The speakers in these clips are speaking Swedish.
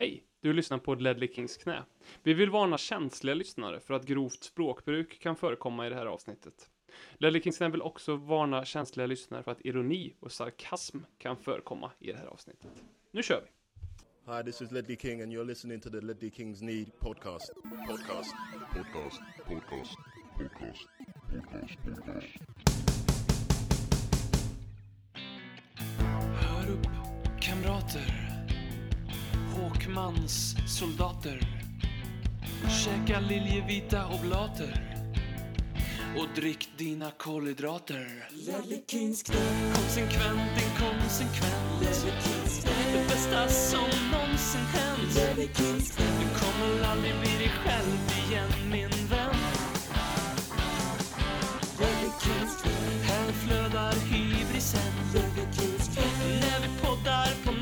Hej! Du lyssnar på Ledley Kings knä. Vi vill varna känsliga lyssnare för att grovt språkbruk kan förekomma i det här avsnittet. Ledley Kings knä vill också varna känsliga lyssnare för att ironi och sarkasm kan förekomma i det här avsnittet. Nu kör vi! Hi, this is Ledley King, and you're listening to the Ledley Kings Need podcast. Podcast. podcast, podcast, podcast, podcast, podcast. Hör upp, kamrater. Håkmans soldater. Käka liljevita oblater. Och drick dina kolhydrater. Konsekvent, inkonsekvent. Det bästa som någonsin hänt. Du kommer aldrig bli dig själv igen, min vän. Här flödar hybrisen. När vi poddar på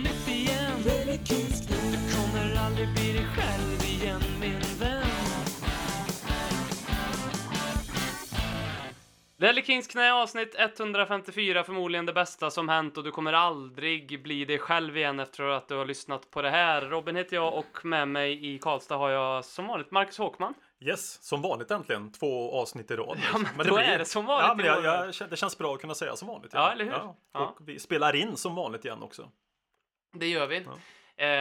själv igen, min vän. Lelle Kings knä avsnitt 154, förmodligen det bästa som hänt och du kommer aldrig bli dig själv igen efter att du har lyssnat på det här. Robin heter jag och med mig i Karlstad har jag som vanligt Marcus Håkman. Yes, som vanligt äntligen. Två avsnitt i rad. Ja, men då är det som vanligt Ja, men i jag, jag, känner- det känns bra att kunna säga som vanligt. Ja, eller hur? Ja. Ja. Och vi spelar in som vanligt igen också. Det gör vi. Eh,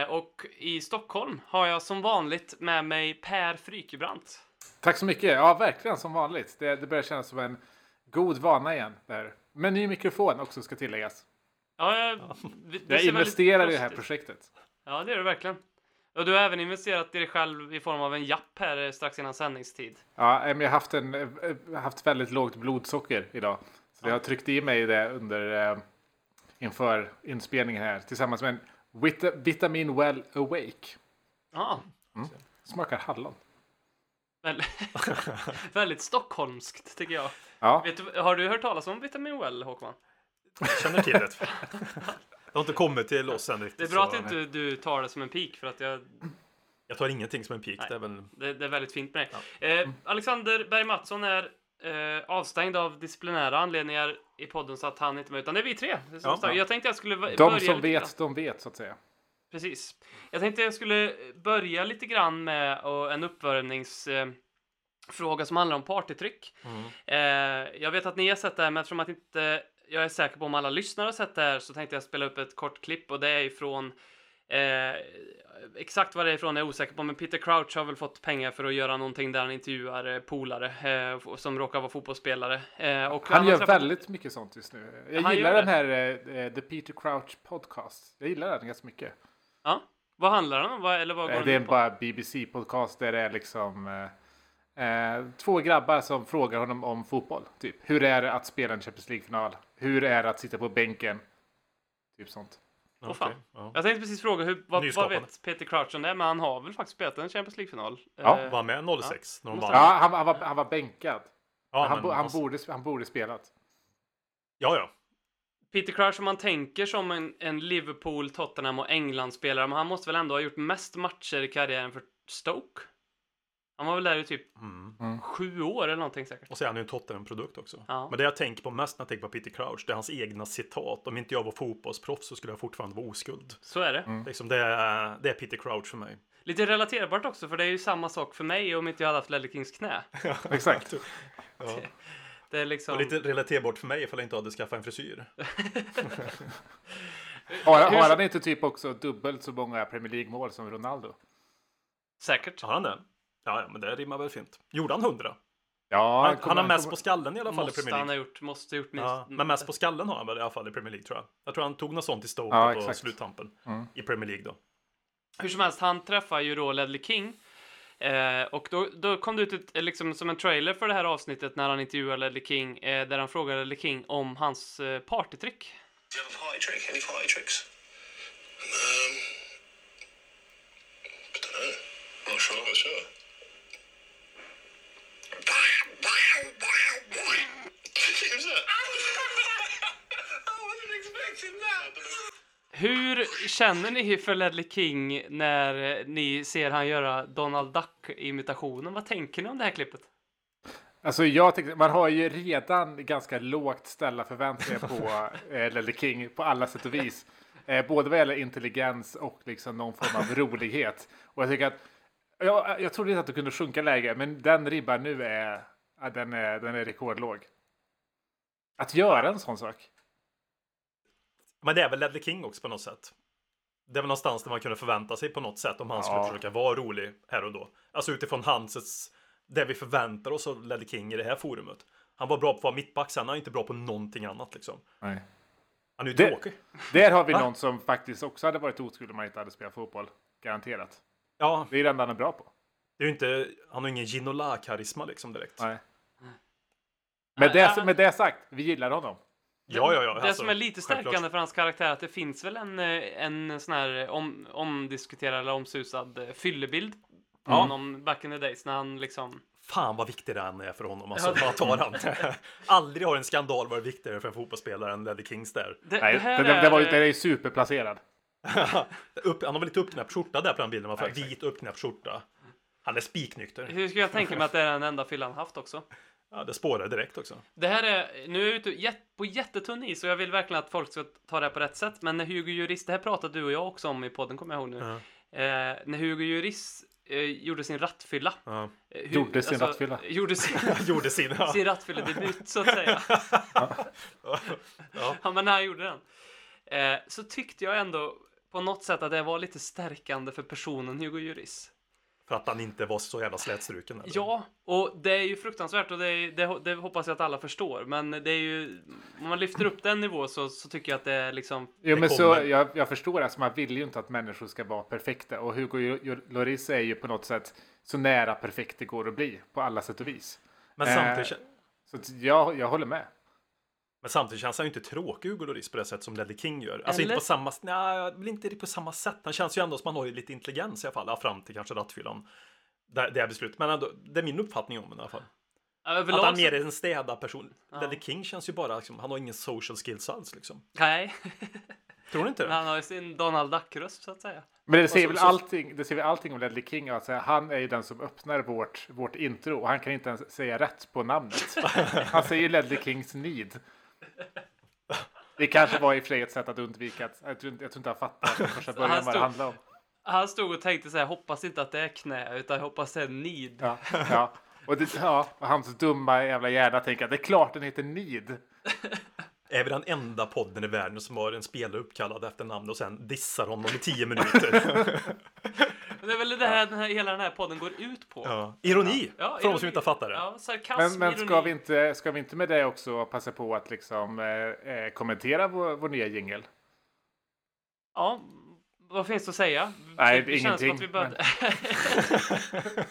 och i Stockholm har jag som vanligt med mig Per Frykebrant. Tack så mycket. Ja, verkligen som vanligt. Det, det börjar kännas som en god vana igen. Där. Med ny mikrofon också ska tilläggas. Ja, jag, det- det Jag investerar i det här projektet. Ja, det gör du verkligen. Och du har även investerat i dig själv i form av en japp här eh, strax innan sändningstid. Ja, men jag har haft, en, eh, haft väldigt lågt blodsocker idag. Så jag har tryckt i mig det under eh, inför inspelningen här tillsammans med en vita, Vitamin Well Awake. Ja, Smakar hallon. väl, väldigt stockholmskt tycker jag. Ja, Vet du, har du hört talas om Vitamin Well, Håkman? Jag känner till det. Det har inte kommit till oss än riktigt. Det är bra så- att inte du tar det som en pik för att jag, Jag tar ingenting som en pik. Nej. Det är väl... det, det är väldigt fint med dig. Eh, Alexander Berg Mattsson är eh, avstängd av disciplinära anledningar i podden så att han inte med, utan det är vi tre. Ja, ja. Jag tänkte jag skulle v- de börja som lite vet, de vet så att säga. Precis. Jag tänkte jag skulle börja lite grann med och, en uppvärmningsfråga eh, fråga som handlar om partytryck. Mm. Eh, jag vet att ni har sett det här, men eftersom att inte jag är säker på om alla lyssnare har sett det här så tänkte jag spela upp ett kort klipp och det är ifrån eh, exakt vad det är ifrån är jag osäker på, men Peter Crouch har väl fått pengar för att göra någonting där han intervjuar eh, polare eh, som råkar vara fotbollsspelare. Eh, Han har gör träffat- väldigt mycket sånt just nu. Jag Han gillar den här eh, eh, The Peter Crouch Podcast. Jag gillar den ganska mycket. Ja. Vad handlar den om? Vad, eller vad går Det är bara BBC-podcast där det är liksom två grabbar som frågar honom om fotboll. Typ. Hur är det att spela en Champions League-final? Hur är det att sitta på bänken? Typ sånt. Fan. Okej, ja. Jag tänkte precis fråga, hur, vad, vad vet Peter Crouch om det? Men han har väl faktiskt spelat en Champions League-final? Ja. Eh, Var med 06 när de. Ja, han, han, var, han var bänkad. Ja, han, men bo, han, måste- borde, han borde spelat. ja, ja. Peter Crouch, om man tänker som en, en Liverpool, Tottenham och England-spelare, men han måste väl ändå ha gjort mest matcher i karriären för Stoke? Han var väl där i typ Mm. sju år eller någonting säkert. Och så är han ju en Tottenham-produkt också. Ja. Men det jag tänker på mest när jag tänker på Peter Crouch, det är hans egna citat. Om inte jag var fotbollsproffs så skulle jag fortfarande vara oskuld. Så är det. Liksom det, är, det är Peter Crouch för mig. Lite relaterbart också, för det är ju samma sak för mig om inte jag hade haft Ledley Kings knä. Exakt. Ja. Det är liksom... Och lite relaterbart för mig ifall jag inte hade skaffat en frisyr. Har, har han inte typ också dubbelt så många Premier League-mål som Ronaldo? Säkert. Har han det? Ja, ja, men det rimmar väl fint. Gjorde han 100? Ja, Han, kommer- han har mest kommer- på skallen i alla fall i Måste Premier han ha League. gjort. Måste ha gjort minst. Ja, men mest på skallen har han väl i alla fall i Premier League tror jag. Jag tror han tog något sånt i Stoke Ja, på exakt. sluttampen Mm. i Premier League då. Hur som helst, han träffar ju då Ledley King. Eh, och då, då kom det ut ett, eh, liksom, som en trailer för det här avsnittet när han intervjuar Ledley King, eh, där han frågar Ledley King om hans eh, partytrick. Do you have a party trick? Any party tricks? Um, I don't know. Not sure. Not sure. Hur känner ni för Ledley King när ni ser han göra Donald Duck-imitationen? Vad tänker ni om det här klippet? Alltså jag tänkte, man har ju redan ganska lågt ställa förväntningar på eh, Ledley King på alla sätt och vis. Eh, både vad gäller intelligens och liksom någon form av rolighet. Och jag tycker att, jag, jag trodde inte att det kunde sjunka lägre, men den ribban nu är, ja, den är, den är rekordlåg. Att göra en sån sak. Men det är väl Ledley King också på något sätt. Det är väl någonstans där man kunde förvänta sig på något sätt om han skulle Ja. försöka vara rolig här och då. Alltså utifrån hans, det vi förväntar oss av Ledley King i det här forumet. Han var bra på att vara mittback, sen är han inte bra på någonting annat liksom. Nej. Han är ju Det- tråkig. Där har vi någon som faktiskt också hade varit oskuld om han inte hade spelat fotboll. Garanterat. Ja, Det är det enda han är bra på. det är ju inte, han har ingen Ginola-karisma liksom direkt. Nej. Med Ja, det, ja. med det sagt, vi gillar honom. Ja, ja, ja. Det alltså, som är lite självklart. stärkande för hans karaktär är att det finns väl en, eh, en sån här om, omdiskuterad eller omsusad eh, fyllebild på Ja. honom back in the days när han liksom... Fan vad viktig den är för honom. Alltså, Ja, det- tar han? Aldrig har en skandal varit viktigare för en fotbollsspelare än Ledley Kings där. Det, Nej, det det, det, det, var, det är ju superplacerad. Upp, han har väl lite uppknäppt skjorta där på den bilden. va? Ja, exakt. Vit uppknäppt skjorta. Han är spiknykter. Hur ska jag tänka mig att det är den enda fyllan haft också? Ja, det spårar direkt också. Det här är, nu är jag ute på jättetunn is och jag vill verkligen att folk ska ta det här på rätt sätt. Men när Hugo Juris, det här pratade du och jag också om i podden, kommer jag ihåg nu. Ja. Eh, när Hugo Juris eh, gjorde sin rattfylla. Ja. Eh, Hu- Gjorde sin rattfylla. Gjorde sin, Gjorde sin. Ja. sin rattfylledebut, så att säga. Ja. Ja, men när han gjorde den. Eh, så tyckte jag ändå på något sätt att det var lite stärkande för personen Hugo Juris. För att han inte var så jävla slätstruken. eller? Ja, och det är ju fruktansvärt och det, är, det, det hoppas jag att alla förstår. Men det är ju, om man lyfter upp den nivå så, så tycker jag att det är liksom... Jo, men så, jag, jag förstår, alltså, man vill ju inte att människor ska vara perfekta. Och Hugo Lloris är ju på något sätt så nära perfekt det går att bli på alla sätt och vis. Men, Eh. samtidigt, Så att jag, jag håller med. Men samtidigt känns han ju inte tråkig Hugo Lloris på det sätt som Ledley King gör. Alltså Eller? inte på samma... Nej, inte på samma sätt. Han känns ju ändå som han har ju lite intelligens i alla fall. Ja, fram till kanske rattfyllan. Det, det är beslut. Men ändå, det är min uppfattning om det i alla fall. Överlag Att han mer är en städad person. Ja. Ledley King känns ju bara liksom, han har ingen social skills alls liksom. Nej, Tror du inte men det? han har ju sin Donald Duck-röst så att säga. Men det säger, så- väl allting, det säger väl allting om Ledley King. Alltså, han är ju den som öppnar vårt, vårt intro och han kan inte ens säga rätt på namnet. Han säger Ledley Kings need. Det kanske var i och ett sätt att undvika att, jag tror, inte- jag tror inte han fattar från första början han vad det stod- handlar om. Han stod och tänkte så här, hoppas inte att det är knä, utan jag hoppas det är need. Ja, ja. Och, det, ja, och hans dumma jävla hjärna tänker att det är klart den heter need. Är vi den enda podden i världen som har en spelare uppkallad efter namn och sen dissar honom i tio minuter? Men Det är väl det här, den här, hela den här podden går ut på. ja. Ironi! Ja, för de som inte har fattat det. Ja, sarkasm, Men, men ska, ironi. vi inte, ska vi inte med det också passa på att liksom, eh, eh, kommentera vår, vår nya jingel? Ja, vad finns det att säga? Nej, det känns som ingenting, att vi började...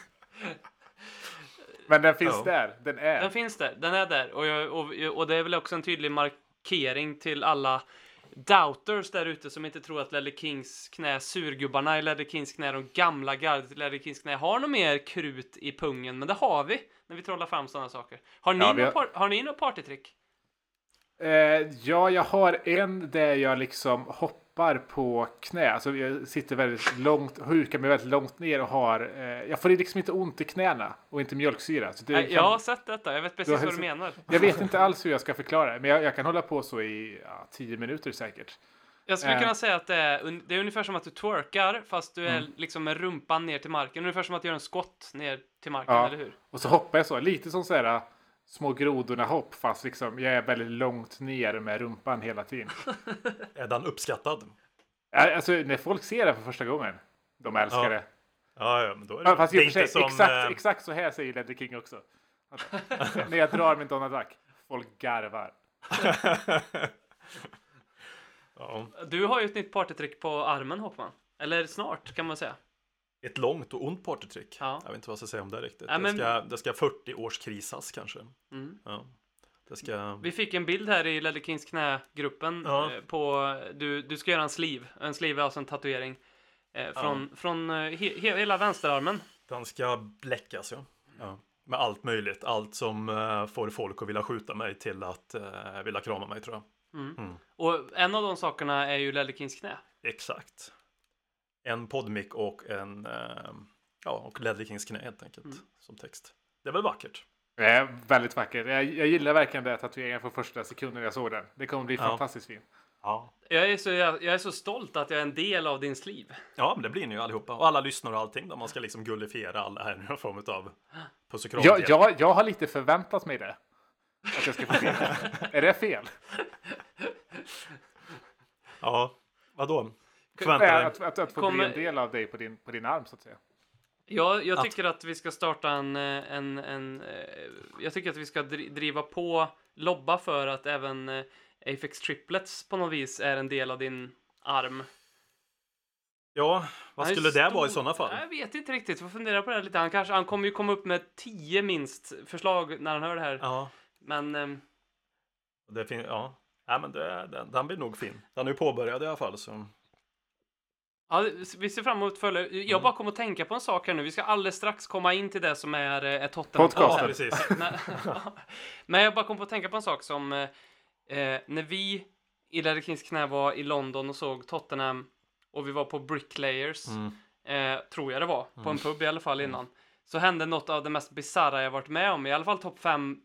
Men den finns Ja. där. Den är. Den finns där, den är där. Och, jag, och, och det är väl också en tydlig markering till alla doubters där ute som inte tror att Ledley Kings knä, surgubbarna i Ledley Kings knä, de gamla gardet i Ledley Kings knä, har något mer krut i pungen. Men det har vi när vi trollar fram sådana saker. Har ni, Ja, något har- par, har ni något partytrick? Eh, ja, jag har en där jag liksom hoppar på knä. Alltså jag sitter väldigt långt, hukar mig väldigt långt ner och har... Eh, jag får liksom inte ont i knäna och inte mjölksyra. Så Nej, kan, Jag har sett detta, jag vet precis vad du menar. jag vet inte alls hur jag ska förklara det, men jag, jag kan hålla på så i ja, tio minuter säkert. Jag skulle Eh. kunna säga att det är, det är ungefär som att du twerkar fast du Mm. är liksom med rumpan ner till marken. Ungefär som att göra en skott ner till marken, Ja. eller hur? Och så hoppar jag så, lite som så här små grodorna hopp, fast liksom jag är väldigt långt ner med rumpan hela tiden. Är den uppskattad? Alltså när folk ser det för första gången, de älskar Ja. det. Ja, ja, men då är det, fast det är sig, som... exakt, eh, exakt så här säger Ledley King också. Att, när jag drar min Donald Duck, folk garvar. ja, Du har ju ett nytt partytrick på armen, Hoppman. Eller snart, kan man säga. Ett långt och ont partytrick. Ja. Jag vet inte vad jag ska säga om det riktigt. Ja, men- det, ska, det ska 40 års krisas kanske. Mm. Ja. Det ska... Vi fick en bild här i Ledley Kings knägruppen Ja. eh, på, du, du ska göra en sleeve. En sleeve är alltså en tatuering. Eh, från från eh, he, he, hela vänsterarmen. Den ska bläckas, ja. ja. Med allt möjligt. Allt som eh, får folk att vilja skjuta mig till att uh, vilja krama mig, tror jag. Och en av de sakerna är ju Ledley Kings knä. Exakt. En podmick och en... eh, ja, och Ledley Kings knä helt enkelt. Mm. Som text. Det är väl vackert? Det är väldigt vackert. Jag, jag gillar verkligen det tatueringen från första sekunden jag såg den. Det kommer bli Ja. fantastiskt fint. Ja. Jag är, så, jag, jag är så stolt att jag är en del av din liv. Ja, men det blir ni ju allihopa. Och alla lyssnar och allting. Där man ska liksom gullifiera alla här i någon form av puss och kram. Jag, jag, jag har lite förväntat mig det. Att jag ska få se. Är det fel? Ja, vadå? Nej, Förvänta dig. Att, att, att få Kommer- bli en del av dig på din, på din arm så att säga. Jag, jag Att- tycker att vi ska starta en, eh, en, en eh, jag tycker att vi ska dri- driva på, lobba för att även eh, Apex Triplets på något vis är en del av din arm. Ja, vad skulle det vara i stor- sådana fall? Jag vet inte riktigt, får fundera på det här lite. Han, kanske, han kommer ju komma upp med tio minst förslag när han hör det här. Ja, Men det fin- ja. ja men det, den, den blir nog fin. Den är ju påbörjad i alla fall. Så. Ja, vi ser fram emot att följa. Mm. Jag bara kom att tänka på en sak här nu. Vi ska alldeles strax komma in till det som är, eh, är Tottenham. Podcast. Ja, precis. Men, jag bara kom på att tänka på en sak som eh, eh, när vi i Ledder Kings knä var i London och såg Tottenham och vi var på Bricklayers, Mm. eh, tror jag det var, på en pub i alla fall innan. Så hände något av det mest bisarra jag varit med om, i alla fall topp fem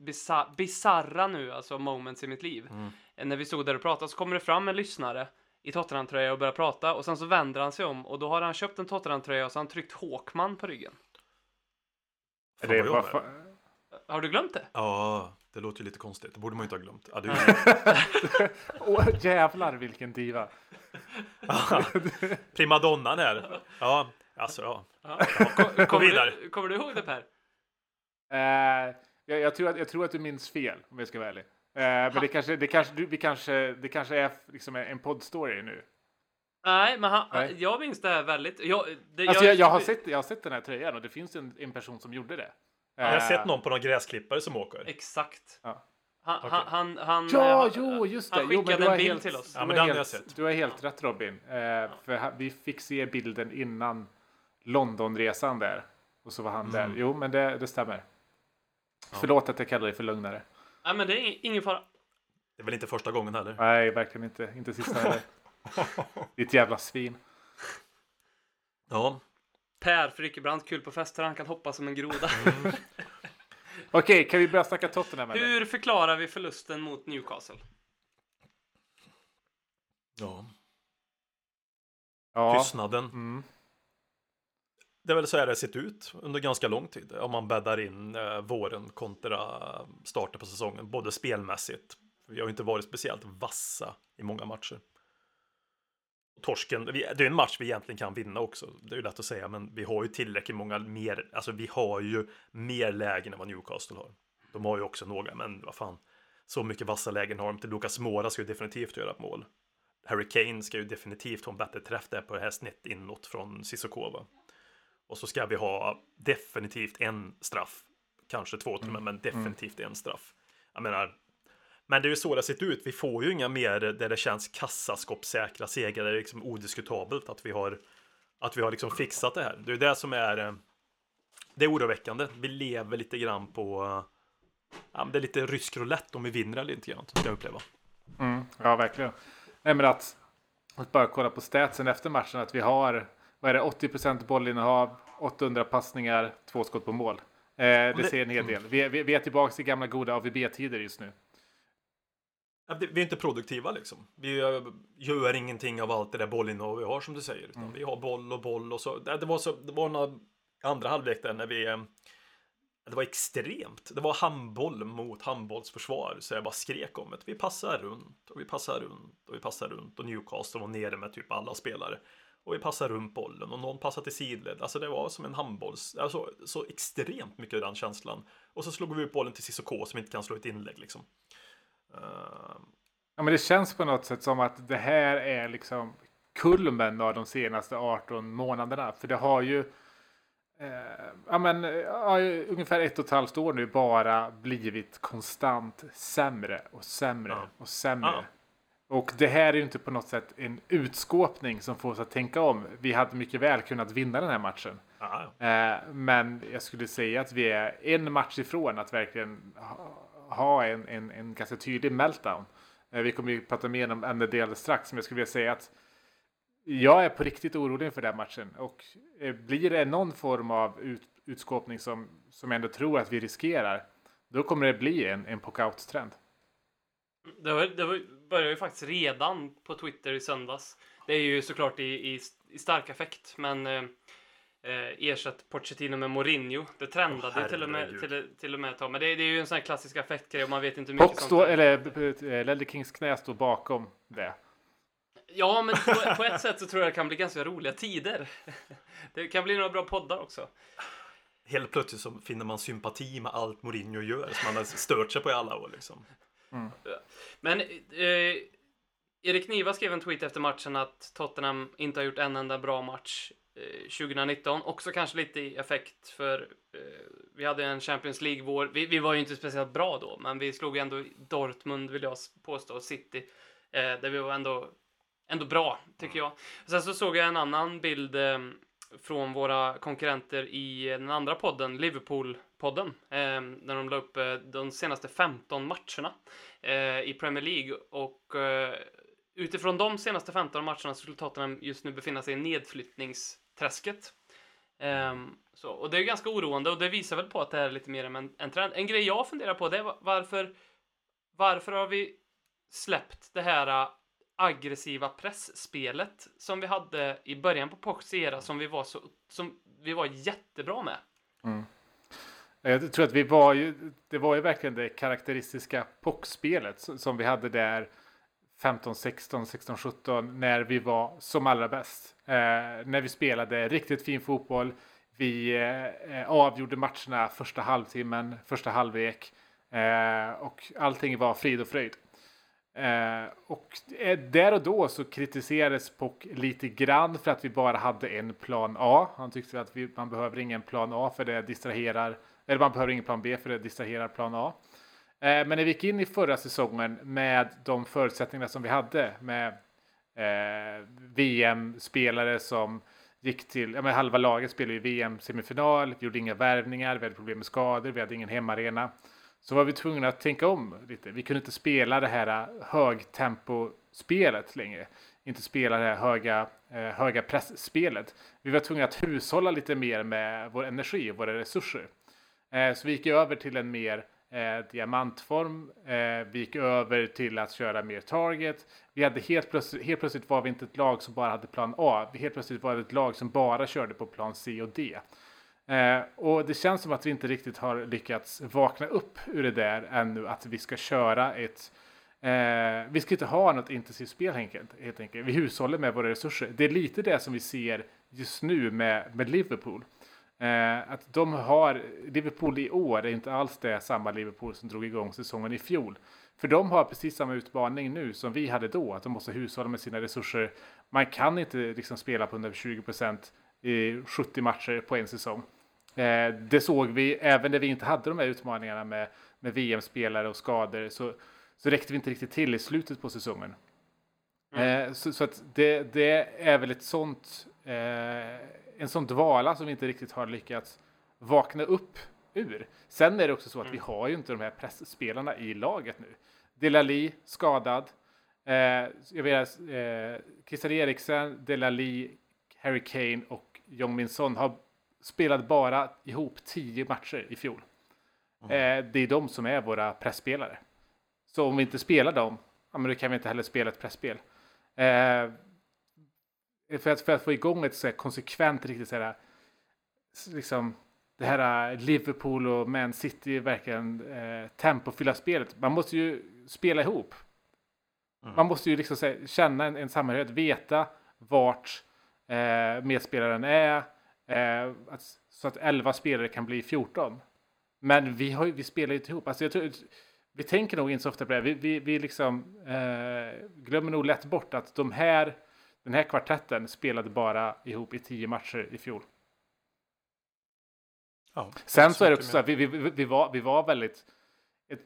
bisarra nu, alltså moments i mitt liv. Mm. Eh, När vi stod där och pratade så kommer det fram en lyssnare i Tottenham-tröja och börjar prata och sen så vänder han sig om och då har han köpt en Tottenham-tröja och så har han tryckt Håkman på ryggen. Fan, det vad jag Har du glömt det? Ja, det låter ju lite konstigt. Det borde man ju inte ha glömt. Ja, det. Åh, jävlar vilken diva. Primadonnan här. Ja, alltså ja. Kommer, kommer, vidare. du, kommer du ihåg det Per? Eh, jag, jag, tror att, jag tror att du minns fel om jag ska vara ärlig. Eh, men det kanske, det kanske, du, vi kanske, det kanske är liksom en poddstory nu. Nej, men han, Nej. jag minns det här väldigt. Jag, det, Alltså jag, jag, har sett, jag har sett den här tröjan och det finns en, en person som gjorde det. Jag har Eh, sett någon på någon gräsklippare som åker. Exakt. Ja. Han, Okej. han, han, han, Ja, eh, jo, just det. Han jo, men skickade har en bild helt, till oss. Ja, men har den har jag helt, sett. Du har helt rätt Robin. Eh, för vi fick se bilden innan Londonresan där. Och så var han Mm. där. Jo, men det, det stämmer. Förlåt att jag kallar dig för lögnare. Nej, men det är ing- ingen fara. Det är väl inte första gången heller. Nej, verkligen inte. Inte sista heller. Ditt jävla svin. Ja, Per Frykebrant, kul på fester, han kan hoppa som en groda. Okej, kan vi börja snacka Tottenham eller? Hur förklarar vi förlusten mot Newcastle? ja. Ja. Tystnaden. Mm. Det är väl så här det har sett ut under ganska lång tid. Om man bäddar in eh, våren kontra starten på säsongen. Både spelmässigt. Vi har ju inte varit speciellt vassa i många matcher. Torsken, det är en match vi egentligen kan vinna också. Det är ju lätt att säga, men vi har ju tillräckligt många mer, alltså vi har ju mer lägen än vad Newcastle har. De har ju också några, men vad fan. Så mycket vassa lägen har de inte. Lucas Mora ska ju definitivt göra ett mål. Harry Kane ska ju definitivt ha en bättre träff där på det här snett inåt från Sissokova. Och så ska vi ha definitivt en straff. Kanske två till och med, men definitivt en straff. Jag menar, men det är ju så det sett ut. Vi får ju inga mer där det känns kassaskåpssäkra segrar. Det är liksom odiskutabelt att vi har att vi har liksom fixat det här. Det är det som är eh, det är oroväckande. Vi lever lite grann på ja, det är lite rysk roulette om vi vinner eller inte grann, kan jag uppleva. Mm, ja, verkligen. Nej, men att, att bara kolla på statsen efter matchen. Att vi har vad är det, 80 bollinnehav, 800 passningar, två skott på mål. Eh, det det- säger en hel del. Vi, är- vi, vi är tillbaka i gamla goda AVB-tider just nu. Vi är inte produktiva liksom. Vi gör ingenting av allt det där bollinnehav vi har som du säger. Utan Vi har boll och boll och så. Det det var, så, det var några andra halvlek där när vi... eh, Det var extremt. Det var handboll mot handbollsförsvar. Så jag bara skrek om det. Vi passar runt och vi passar runt och vi passar runt. Och Newcastle var nere med typ alla spelare. Och vi passar runt bollen och någon passar till sidled. Alltså det var som en handbolls... Alltså så extremt mycket den känslan. Och så slog vi upp bollen till Cissoko som inte kan slå ett inlägg liksom. Eh, Ja, men det känns på något sätt som att det här är liksom kulmen av de senaste 18 månaderna. För det har ju eh, ja, men, ja, ungefär ett och ett halvt år nu bara blivit konstant sämre och sämre Ja. och sämre. Och det här är ju inte på något sätt en utskåpning som får oss att tänka om. Vi hade mycket väl kunnat vinna den här matchen. ja. Eh, men jag skulle säga att vi är en match ifrån att verkligen ha, ha en, en, en ganska tydlig meltdown. Eh, vi kommer ju prata mer om ämnet alldeles strax, men jag skulle vilja säga att jag är på riktigt orolig inför den matchen. Och eh, blir det någon form av ut, utskåpning som, som jag ändå tror att vi riskerar, då kommer det bli en, en pock-out-trend. Det var, det var började ju faktiskt redan på Twitter i söndags. Det är ju såklart i, i, i stark effekt, men eh, eh, ersatt Pochettino med Mourinho. Det trendade Åh, till, och med, till, till och med ett tag. Men det, det är ju en sån här klassisk effektgrej och man vet inte hur mycket Pock sånt står, eller eh, Ledley Kings knä står bakom det. Ja, men på, på ett sätt så tror jag det kan bli ganska roliga tider. Det kan bli några bra poddar också. Helt plötsligt så finner man sympati med allt Mourinho gör som man har stört sig på i alla år liksom. Men eh, Erik Niva skrev en tweet efter matchen att Tottenham inte har gjort en enda bra match eh, 2019. Också kanske lite i effekt för eh, vi hade en Champions League-vår. Vi, vi var ju inte speciellt bra då, men vi slog ändå Dortmund, vill jag påstå, och City. Eh, där vi var ändå, ändå bra, tycker jag. Sen så såg jag en annan bild eh, från våra konkurrenter i den andra podden, podden eh, när de la upp eh, de senaste 15 matcherna eh, i Premier League och eh, utifrån de senaste 15 matcherna så skulle Tottenham just nu befinna sig i nedflyttningsträsket. Ehm, så, och det är ganska oroande och det visar väl på att det här är lite mer en, en trend. En grej jag funderar på det är varför, varför har vi släppt det här eh, aggressiva pressspelet som vi hade i början på Pochs era som vi var så som vi var jättebra med. Mm. Jag tror att vi var ju, det var ju verkligen det karaktäristiska pockspelet som vi hade där 15, 16, 16, 17 när vi var som allra bäst. Eh, när vi spelade riktigt fin fotboll. Vi eh, avgjorde matcherna första halvtimmen, första halvlek eh, och allting var frid och fröjd. Eh, och eh, där och då så kritiserades POC lite grann för att vi bara hade en plan A. Han tyckte att vi, man behöver ingen plan A för det distraherar, eller man behöver ingen plan B för det distraherar plan A. Eh, men när vi gick in i förra säsongen med de förutsättningar som vi hade med eh, VM-spelare som gick till, ja men halva laget spelade ju VM-semifinal, vi gjorde inga värvningar, vi hade problem med skador, vi hade ingen hemmaarena. Så var vi tvungna att tänka om lite. Vi kunde inte spela det här eh, högtempospelet längre. Inte spela det här höga, eh, höga pressspelet. Vi var tvungna att hushålla lite mer med vår energi och våra resurser. Eh, så vi gick över till en mer eh, diamantform. Eh, vi gick över till att köra mer target. Vi hade helt plötsligt, helt plötsligt var vi inte ett lag som bara hade plan A. Vi helt plötsligt var ett lag som bara körde på plan C och D. Eh, och det känns som att vi inte riktigt har lyckats vakna upp ur det där ännu. Att vi ska köra ett... Eh, vi ska inte ha något intensivt spel helt enkelt, helt enkelt. Vi hushåller med våra resurser. Det är lite det som vi ser just nu med, med Liverpool. Eh, att de har, Liverpool i år är inte alls det samma Liverpool som drog igång säsongen i fjol. För de har precis samma utmaning nu som vi hade då, att de måste hushålla med sina resurser. Man kan inte liksom spela på 120 procent i 70 matcher på en säsong. Eh, det såg vi även när vi inte hade de här utmaningarna med, med VM-spelare och skador så, så räckte vi inte riktigt till i slutet på säsongen. Eh, så, så det, det är väl ett sånt, eh, en sån dvala som vi inte riktigt har lyckats vakna upp ur. Sen är det också så att vi har ju inte de här pressspelarna i laget nu. Delali skadad. Eh, jag vet, eh, Christian Eriksen, Delali, Harry Kane och Jong Min Son har spelat bara ihop tio matcher i fjol. Eh, det är de som är våra pressspelare. Så om vi inte spelar dem, ja, men då kan vi inte heller spela ett pressspel. Eh, för, att, för att få igång ett så här konsekvent, riktigt så här, liksom, det här eh, Liverpool och Man City verkligen eh, tempofylla spelet. Man måste ju spela ihop. Man måste ju liksom här, känna en, en samhörighet, veta vart eh, medspelaren är. Eh, att, så att 11 spelare kan bli 14. Men vi, har, vi spelar ju inte ihop. Alltså jag tror, vi tänker nog inte så ofta på det. Vi, vi, vi liksom, eh, glömmer nog lätt bort att de här, den här kvartetten spelade bara ihop i 10 matcher i fjol. Ja, Sen så är det också så att vi, vi, vi, var, vi var väldigt... Ett,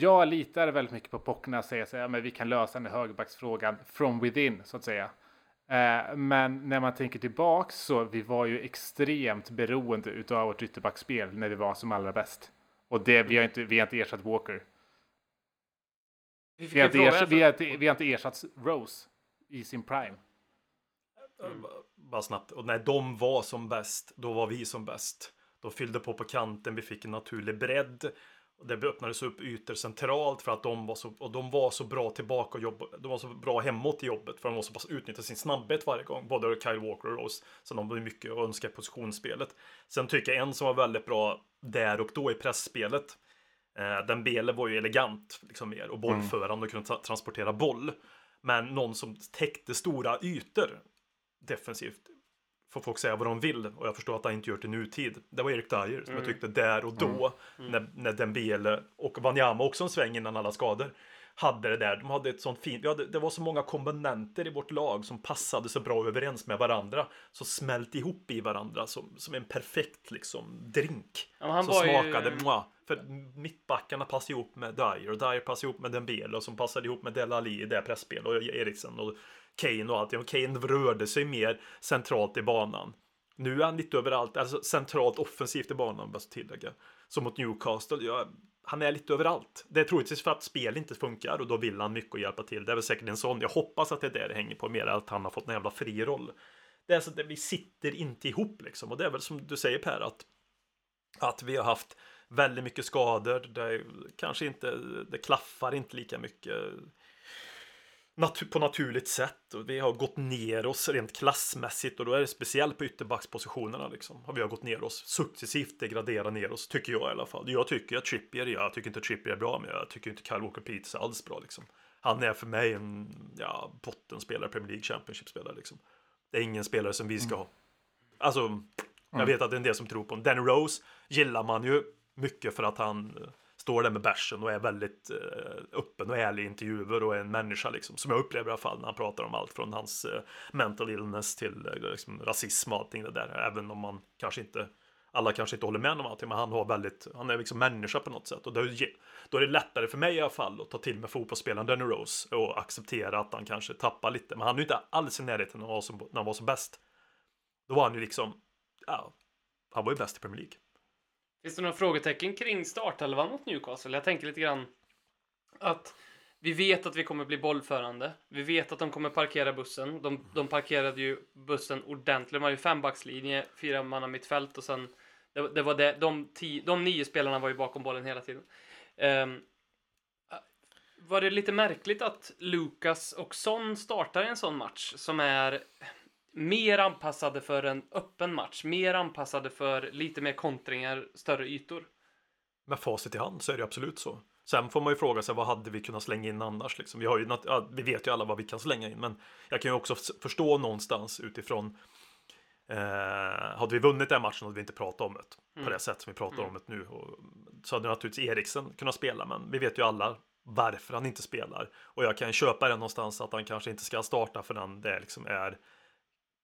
jag litar väldigt mycket på Pock när jag säger så här, men vi kan lösa den här högerbacksfrågan from within, så att säga. Eh, men när man tänker tillbaks så vi var ju extremt beroende utav vårt ytterbackspel när vi var som allra bäst. Och det, vi, har inte, vi har inte ersatt Walker. Vi Vi har, inte ersatt, vi, har vi har inte ersatt Rose i sin prime. Bara snabbt. Och när de var som bäst, då var vi som bäst. De fyllde på på kanten, vi fick en naturlig bredd. Och det öppnades upp ytor centralt för att de var så, och de var så bra tillbaka och jobba, de var så bra hemåt i jobbet för de var så pass utnyttjade sin snabbhet varje gång. Både Kyle Walker och Rose. Så de var mycket att önska i positionsspelet. Sen tycker jag en som var väldigt bra där och då i pressspelet. Eh, den Bele var ju elegant liksom mer och bollförande och kunde tra- transportera boll. Men någon som täckte stora ytor defensivt får folk säga vad de vill och jag förstår att han inte gör det i nutid. Det var Erik Dyer som jag tyckte där och då när, när Dembele och Wanyama också en sväng innan alla skador hade det där. De hade ett sånt fint, hade, det var så många komponenter i vårt lag som passade så bra överens med varandra. Så smält ihop i varandra som, som en perfekt liksom drink. Ja, som var ju- smakade mwah. För mittbackarna passade ihop med Dyer och Dyer passade ihop med Dembele som passade ihop med Del Ali i det pressspelet och Eriksen och Kane och allt. Och Kane rörde sig mer centralt i banan. Nu är han lite överallt, alltså centralt offensivt i banan, bäst tillägga. Som mot Newcastle, ja, han är lite överallt. Det är troligtvis för att spel inte funkar och då vill han mycket och hjälpa till. Det är väl säkert en sån. Jag hoppas att det är det det hänger på, mer att han har fått en jävla fri roll. Det är så att vi sitter inte ihop liksom och det är väl som du säger Per att att vi har haft väldigt mycket skador. Det är kanske inte, det klaffar inte lika mycket natu- på naturligt sätt. Och vi har gått ner oss rent klassmässigt och då är det speciellt på ytterbackspositionerna liksom. Har vi har gått ner oss successivt degraderat ner oss, tycker jag i alla fall. Jag tycker att Trippier, jag tycker inte Trippier är bra, men jag tycker inte Kyle Walker Peters är alls bra liksom. Han är för mig en ja, bottenspelare, Premier League Championship-spelare liksom. Det är ingen spelare som vi ska ha. Alltså, jag vet att det är en del som tror på honom. Danny Rose gillar man ju mycket för att han eh, står där med bärsen och är väldigt eh, öppen och ärlig i intervjuer och är en människa liksom. Som jag upplever i alla fall när han pratar om allt från hans eh, mental illness till liksom, rasism och allting det där. Även om man kanske inte alla kanske inte håller med om allting, men han har väldigt, han är liksom människa på något sätt. Och då, är- då är det lättare för mig i alla fall att ta till mig fotbollsspelaren Danny Rose och acceptera att han kanske tappar lite. Men han är ju inte alls i närheten när han var som, när han var som bäst. Då var han ju liksom, ja, han var ju bäst i Premier League. Finns det några frågetecken kring startelvan mot Newcastle? Jag tänker lite grann att vi vet att vi kommer bli bollförande. Vi vet att de kommer parkera bussen. De, de parkerade ju bussen ordentligt. De hade ju fembackslinje, fyra manna mittfält och sen det, det var det, de, tio, de nio spelarna var ju bakom bollen hela tiden. Um, var det lite märkligt att Lucas och Son startar i en sån match som är mer anpassade för en öppen match, mer anpassade för lite mer kontringar, större ytor. Med facit i hand så är det absolut så. Sen får man ju fråga sig vad hade vi kunnat slänga in annars? Liksom. Vi, har ju, ja, vi vet ju alla vad vi kan slänga in, men jag kan ju också förstå någonstans utifrån eh, hade vi vunnit den matchen hade vi inte pratat om det på det sätt som vi pratar om det nu. Och, så hade naturligtvis Eriksen kunnat spela, men vi vet ju alla varför han inte spelar. Och jag kan köpa det någonstans att han kanske inte ska starta förrän det liksom är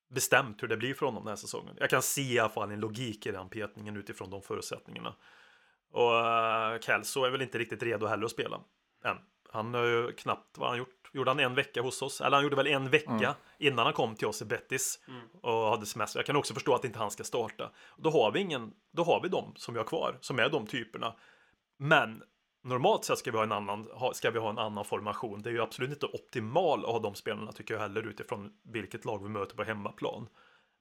bestämt hur det blir för honom den här säsongen. Jag kan se i alla fall en logik i den petningen utifrån de förutsättningarna. Och uh, Kelso är väl inte riktigt redo heller att spela än. Han har ju knappt, vad han gjort? Gjorde han en vecka hos oss? Eller han gjorde väl en vecka innan han kom till oss i Bettis och hade semester. Jag kan också förstå att inte han ska starta. Då har vi ingen, då har vi dem som vi har kvar, som är de typerna. Men normalt sett ska vi ha en annan, ska vi ha en annan formation. Det är ju absolut inte optimal att ha de spelarna tycker jag heller utifrån vilket lag vi möter på hemmaplan.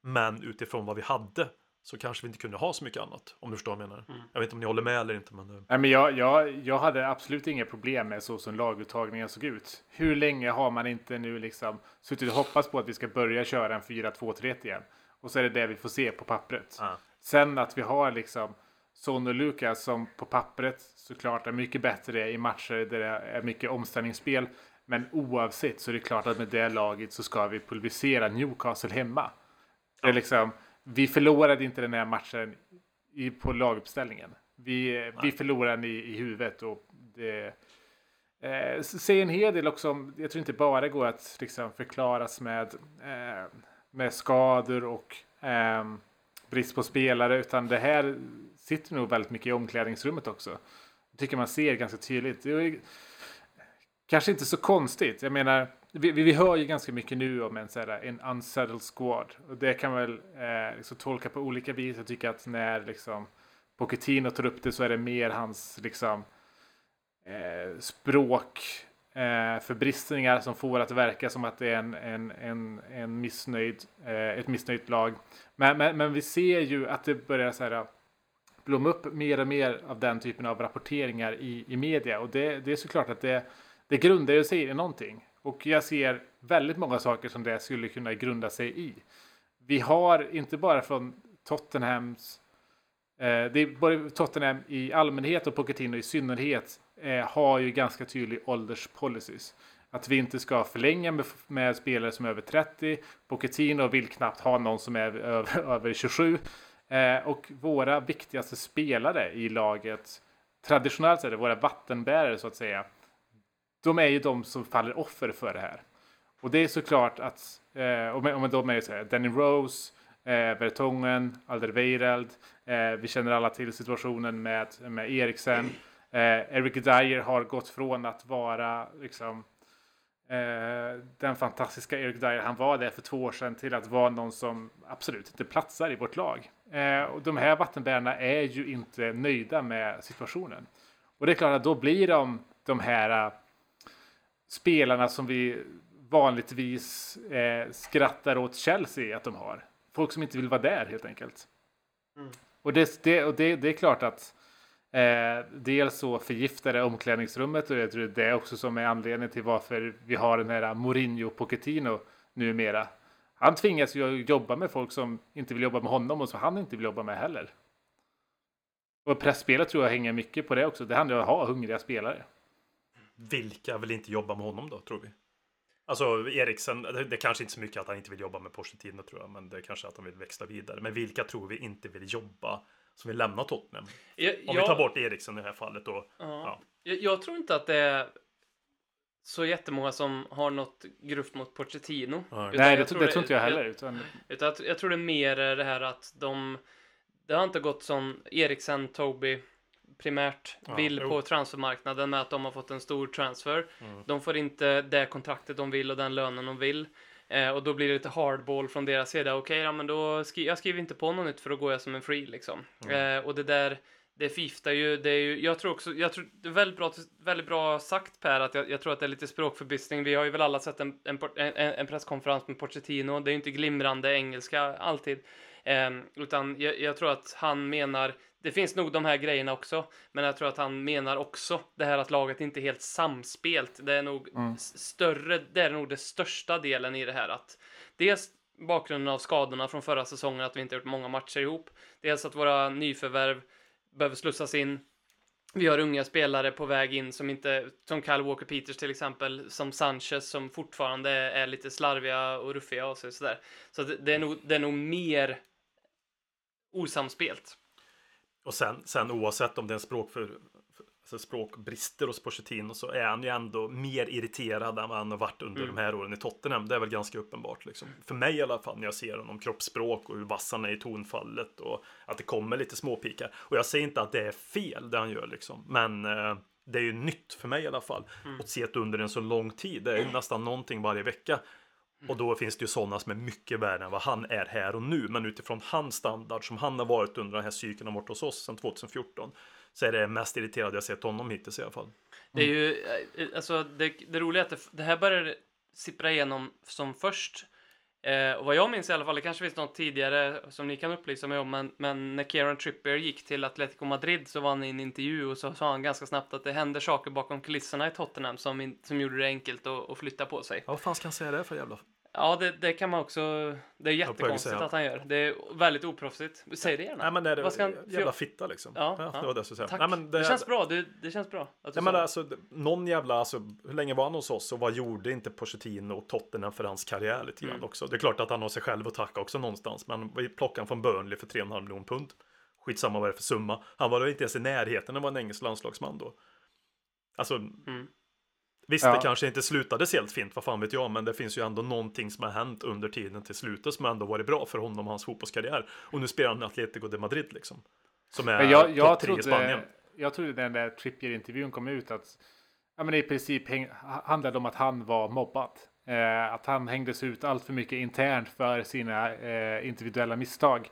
Men utifrån vad vi hade så kanske vi inte kunde ha så mycket annat. Om du förstår vad jag menar. Jag vet inte om ni håller med eller inte. Men, eh, Nej, men jag, jag, jag hade absolut inga problem med så som laguttagningen såg ut. Hur länge har man inte nu liksom suttit och hoppats på att vi ska börja köra en 4-2-3 igen? Och så är det det vi får se på pappret. Ja. Sen att vi har liksom Son och Lucas som på pappret såklart är mycket bättre i matcher där det är mycket omställningsspel. Men oavsett så är det klart att med det laget så ska vi pulverisera Newcastle hemma. Det är liksom, vi förlorade inte den här matchen i, på laguppställningen. Vi, vi förlorade den i, i huvudet och det eh, säger en hel del också om, jag tror inte bara går att liksom förklaras med, eh, med skador och eh, brist på spelare utan det här sitter nog väldigt mycket i omklädningsrummet också. Det tycker man ser ganska tydligt. Det är, kanske inte så konstigt. Jag menar, vi, vi vi hör ju ganska mycket nu om en, så här, en unsettled squad. Och det kan man väl eh, liksom tolka på olika vis. Jag tycker att när liksom, Pochettino tar upp det så är det mer hans liksom, eh, språk eh, förbristningar som får att verka som att det är en, en, en, en missnöjd, eh, ett missnöjt lag. Men, men, men vi ser ju att det börjar så här, eh, blomma upp mer och mer av den typen av rapporteringar i, i media. Och det, det är såklart att det, det grundar sig i någonting. Och jag ser väldigt många saker som det skulle kunna grunda sig i. Vi har inte bara från Tottenhams eh, det är både Tottenham i allmänhet och Pochettino i synnerhet eh, har ju ganska tydlig ålderspolicies. Att vi inte ska förlänga med, med spelare som är över 30. Pochettino vill knappt ha någon som är över, över 27. Eh, och våra viktigaste spelare i laget, traditionellt sett, våra vattenbärare så att säga, de är ju de som faller offer för det här. Och det är såklart att, eh, och med, och med de är ju så här, Danny Rose, eh, Vertongen, Alderweireld, eh, vi känner alla till situationen med, med Eriksen. Eh, Eric Dyer har gått från att vara liksom eh, den fantastiska Eric Dyer han var där för två år sedan till att vara någon som absolut inte platsar i vårt lag. Eh, och de här vattenbärarna är ju inte nöjda med situationen. Och det är klart att då blir de de här eh, spelarna som vi vanligtvis eh, skrattar åt Chelsea att de har. Folk som inte vill vara där helt enkelt. Och, det, det, och det, det är klart att eh, dels så förgiftar det omklädningsrummet och jag tror det är också som är anledningen till varför vi har den här Mourinho Pochettino numera. Han tvingas ju jobba med folk som inte vill jobba med honom och som han inte vill jobba med heller. Och pressspelet tror jag hänger mycket på det också. Det handlar om att ha hungriga spelare. Vilka vill inte jobba med honom då, tror vi? Alltså Eriksen, det, är kanske inte så mycket att han inte vill jobba med Pochettino tror jag, men det är kanske att han vill växla vidare. Men vilka tror vi inte vill jobba som vill lämna Tottenham? Jag, Om vi tar bort Eriksen i det här fallet då. Ja. Ja. Jag, jag tror inte att det är så jättemånga som har något gruft mot Pochettino. Ja. Utan Nej, det, tror, det tror inte jag heller. Utan, Utan jag, jag tror det är mer det här att de... Det har inte gått som Eriksen, Toby primärt Ja, vill jo. på transfermarknaden med att de har fått en stor transfer. Mm. De får inte det kontraktet de vill och den lönen de vill. Eh, och då blir det lite hardball från deras sida. Okej, ja, men då skri- jag skriver inte på något nytt för då går jag som en free liksom. Mm. Eh, och det där, det förgiftar ju, det är ju, jag tror också, jag tror det är väldigt bra, väldigt bra sagt Per, att jag, jag tror att det är lite språkförbistring. Vi har ju väl alla sett en, en, en, en presskonferens med Pochettino. Det är ju inte glimrande engelska alltid. Eh, utan jag, jag tror att han menar, det finns nog de här grejerna också, men jag tror att han menar också det här att laget inte är helt samspelt. Det är nog s- större, det är nog det största delen i det här att dels bakgrunden av skadorna från förra säsongen, att vi inte gjort många matcher ihop. Dels att våra nyförvärv behöver slussas in. Vi har unga spelare på väg in som inte, som Kyle Walker Peters till exempel, som Sanchez som fortfarande är, är lite slarviga och ruffiga och så, sådär. Så det, det, är nog, det är nog mer osamspelt. Och sen, sen oavsett om det är en språk för, för alltså språkbrister hos Pochettino så är han ju ändå mer irriterad än vad han har varit under Mm. de här åren i Tottenham. Det är väl ganska uppenbart liksom. För mig i alla fall när jag ser honom kroppsspråk och hur vass han är i tonfallet och att det kommer lite småpikar. Och jag säger inte att det är fel det han gör liksom. Men eh, det är ju nytt för mig i alla fall. Mm. Och se det under en så lång tid. Det är ju nästan någonting varje vecka. Och då finns det ju sådana som är mycket värre än vad han är här och nu. Men utifrån hans standard som han har varit under den här cykeln och varit hos oss sedan 2014 så är det mest irriterade jag sett honom hittills i alla fall. Det är ju, eh, alltså det, det roliga är att det, det här började sippra igenom som först. Eh, och vad jag minns i alla fall, det kanske finns något tidigare som ni kan upplysa mig om, men, men när Kieran Trippier gick till Atletico Madrid så var han i en intervju och så sa han ganska snabbt att det händer saker bakom kulisserna i Tottenham som, in, som gjorde det enkelt att, att flytta på sig. Ja, vad fan ska han säga det för jävla... Ja, det, det kan man också, det är jättekonstigt att han gör. Det är väldigt oproffsigt. Säg det gärna. Nej men det är Vad ska han- jävla fitta liksom. Ja, Ja, ja. det var det jag skulle säga. Nej, men det, det, känns bra, det, det känns bra. Att du Nej, men det. alltså, någon jävla, alltså, hur länge var han hos oss och vad gjorde inte Pochettino och Tottenham för hans karriär lite grann Mm. också? Det är klart att han har sig själv att tacka också någonstans, men vi plockade han från Burnley för 3,5 miljoner pund. Skitsamma vad det är för summa. Han var inte ens i närheten av en engelsk landslagsman då. Alltså, Mm. Visst Ja. det kanske inte slutade helt fint, vad fan vet jag, men det finns ju ändå någonting som har hänt under tiden till slutet som ändå varit bra för honom och hans fotbollskarriär. Och nu spelar han i Atletico de Madrid liksom. Som är jag, jag, topp i Spanien. jag trodde den där Trippier-intervjun kom ut att ja, men i princip häng, handlade om att han var mobbad. Eh, att han hängdes ut allt för mycket internt för sina eh, individuella misstag.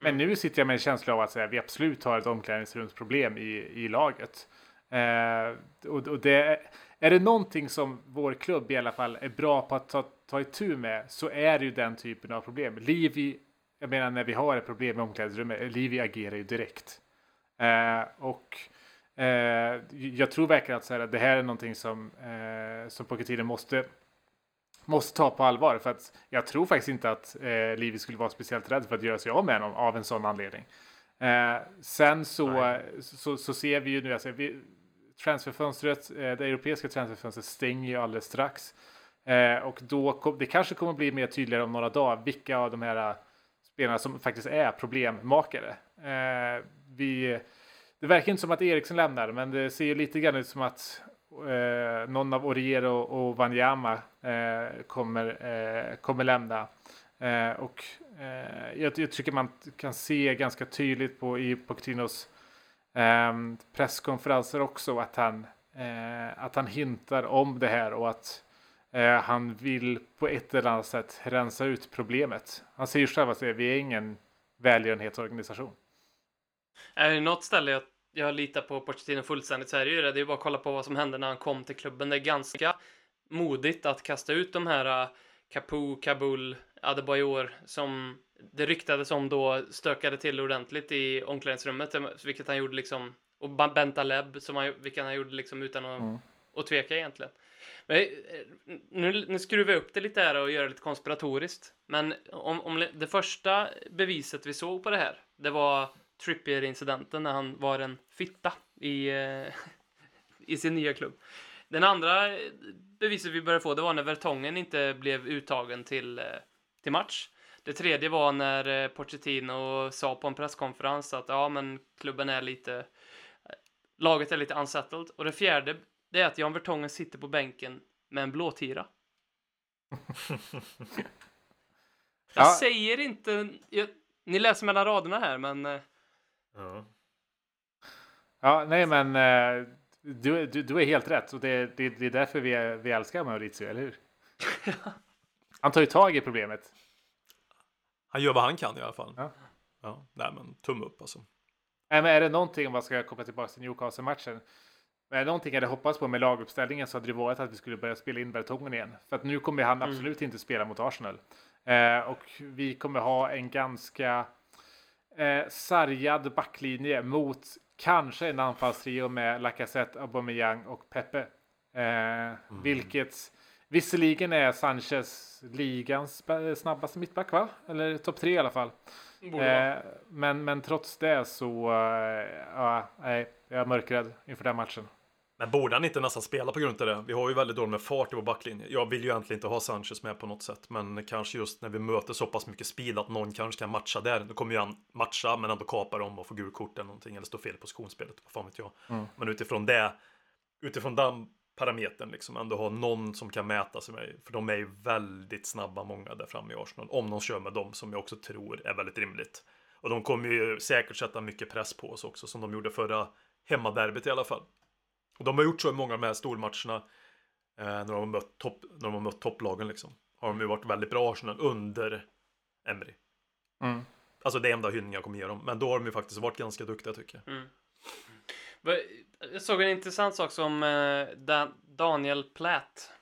Men nu sitter jag med en känsla av att säga, vi absolut har ett omklädningsrumsproblem i, i laget. Eh, och, och det, är det någonting som vår klubb i alla fall är bra på att ta, ta itu med så är det ju den typen av problem. Livi, jag menar när vi har ett problem med omklädningsrummet, Livi agerar ju direkt. Eh, och eh, jag tror verkligen att så här, det här är någonting som, eh, som Pochettino måste måste ta på allvar. För att jag tror faktiskt inte att eh, Livi skulle vara speciellt rädd för att göra sig av med honom av en sån anledning. Eh, sen så, så, så ser vi ju nu, alltså, vi, transferfönstret, eh, det europeiska transferfönstret stänger ju alldeles strax. Eh, och då kom, det kanske kommer bli mer tydligare om några dagar vilka av de här eh, spelarna som faktiskt är problemmakare. Vi, det verkar inte som att Eriksson lämnar, men det ser ju lite grann ut som att någon av Oriero och Wanyama kommer, kommer lämna. Och jag, jag, tycker man kan se ganska tydligt på i Pochettinos eh, presskonferenser också att han, eh, att han hintar om det här och att eh, han vill på ett eller annat sätt rensa ut problemet. Han säger själv att vi är ingen välgörenhetsorganisation. Är det något ställe jag jag litar på Pochettino fullständigt så är det ju det. Det är bara att kolla på vad som hände när han kom till klubben. Det är ganska modigt att kasta ut de här uh, Kabul, Adebayor som det ryktades om då stökade till ordentligt i omklädningsrummet, vilket han gjorde liksom och Bentaleb, som han, vilket han gjorde liksom utan att, mm. att tveka egentligen. Men, eh, nu, nu skruvar jag upp det lite här och gör det lite konspiratoriskt. Men om, om det första beviset vi såg på det här, det var Trippier-incidenten när han var en fitta i, eh, i sin nya klubb. Den andra beviset vi började få, det var när Vertongen inte blev uttagen till, eh, till match. Det tredje var när eh, Pochettino sa på en presskonferens att ja, men klubben är lite, laget är lite unsettled. Och det fjärde, det är att Jan Vertongen sitter på bänken med en blåtira. Jag ja. säger inte, jag, ni läser mellan raderna här, men Ja. Ja, nej men eh, du, du, du är helt rätt och det, det, det är därför vi, vi älskar Maurizio, eller hur? Han tar ju tag i problemet. Han gör vad han kan i alla fall. Ja, ja nej men tumme upp alltså. Nej, men är det någonting om man ska koppla tillbaka till Newcastle-matchen? Är det någonting jag hade hoppats på med laguppställningen så hade det varit att vi skulle börja spela in Bertongen igen. För att nu kommer han mm. absolut inte spela mot Arsenal. Eh, och vi kommer ha en ganska eh, sargad backlinje mot kanske en anfallstrio med Lacazette, Aubameyang och Pepe. Eh, mm. Vilket visserligen är Sanchez ligans snabbaste mittback va? Eller topp tre i alla fall. Eh, men, men trots det så, eh, ja, nej, jag är mörkrädd inför den matchen. Men borde han inte nästan spela på grund av det? Vi har ju väldigt dåligt med fart i vår backlinje. Jag vill ju egentligen inte ha Sanchez med på något sätt, men kanske just när vi möter så pass mycket speed att någon kanske kan matcha där. Då kommer ju han matcha, men ändå kapar dem och få gult kort eller någonting, eller stå fel på skonspelet, vad fan vet jag. Mm. Men utifrån det, utifrån den parametern, liksom ändå ha någon som kan mäta sig med, för de är ju väldigt snabba, många där framme i Arsenal, om de kör med dem, som jag också tror är väldigt rimligt. Och de kommer ju säkert sätta mycket press på oss också, som de gjorde förra hemmaderbyt i alla fall. Och de har gjort så i många av de här stormatcherna eh, när, de har mött topp, när de har mött topplagen liksom. Har de ju varit väldigt bra Arsenal under Emery. Mm. Alltså det enda hyllning jag kommer ge dem. Men då har de ju faktiskt varit ganska duktiga tycker jag. Mm. Jag såg en intressant sak som eh, Daniel Platt.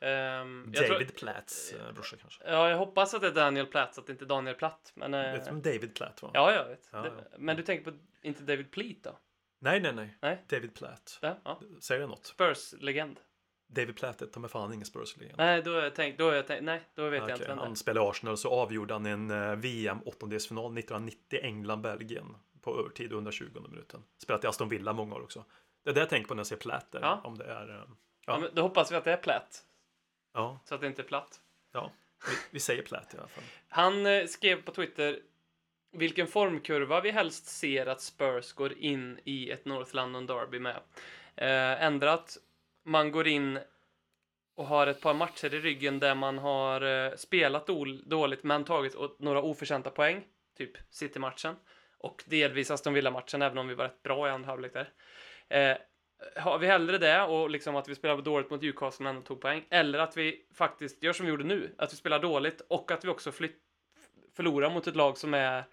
Um, David tror, Platts uh, brorsa kanske? Ja, jag hoppas att det är Daniel Platt, att det inte är Daniel Platt. Men, uh, vet du vem David Platt var? Ja, jag vet. Ja, det, ja. Men du tänker på, inte David Pleat då? Nej, nej, nej. nej. David Platt. Ja, ja. Säger det något? Spurs-legend. David Platt är mig fan ingen Spurs-legend. Nej, då har jag tänkt, då har jag tänkt, nej, då vet okay. jag inte vem Han spelade i Arsenal så avgjorde han en VM åttondelsfinal 1990 England-Belgien på övertid under 20 minuten. Spelat i Aston Villa många år också. Det är det jag tänker på när jag ser Platt där, ja. om det är. Uh, ja. ja då hoppas vi att det är Platt. Ja. Så att det inte är platt. Ja, vi, vi säger Platt i alla fall. Han uh, skrev på Twitter vilken formkurva vi helst ser att Spurs går in i ett North London Derby med. Eh, ändrat, man går in och har ett par matcher i ryggen där man har eh, spelat dåligt men tagit några oförtjänta poäng, typ City-matchen och delvis Aston Villa-matchen, även om vi var rätt bra i andra halvlek där. Eh, har vi hellre det och liksom att vi spelar dåligt mot Newcastle men ändå tog poäng, eller att vi faktiskt gör som vi gjorde nu, att vi spelar dåligt och att vi också flytt, förlorar mot ett lag som är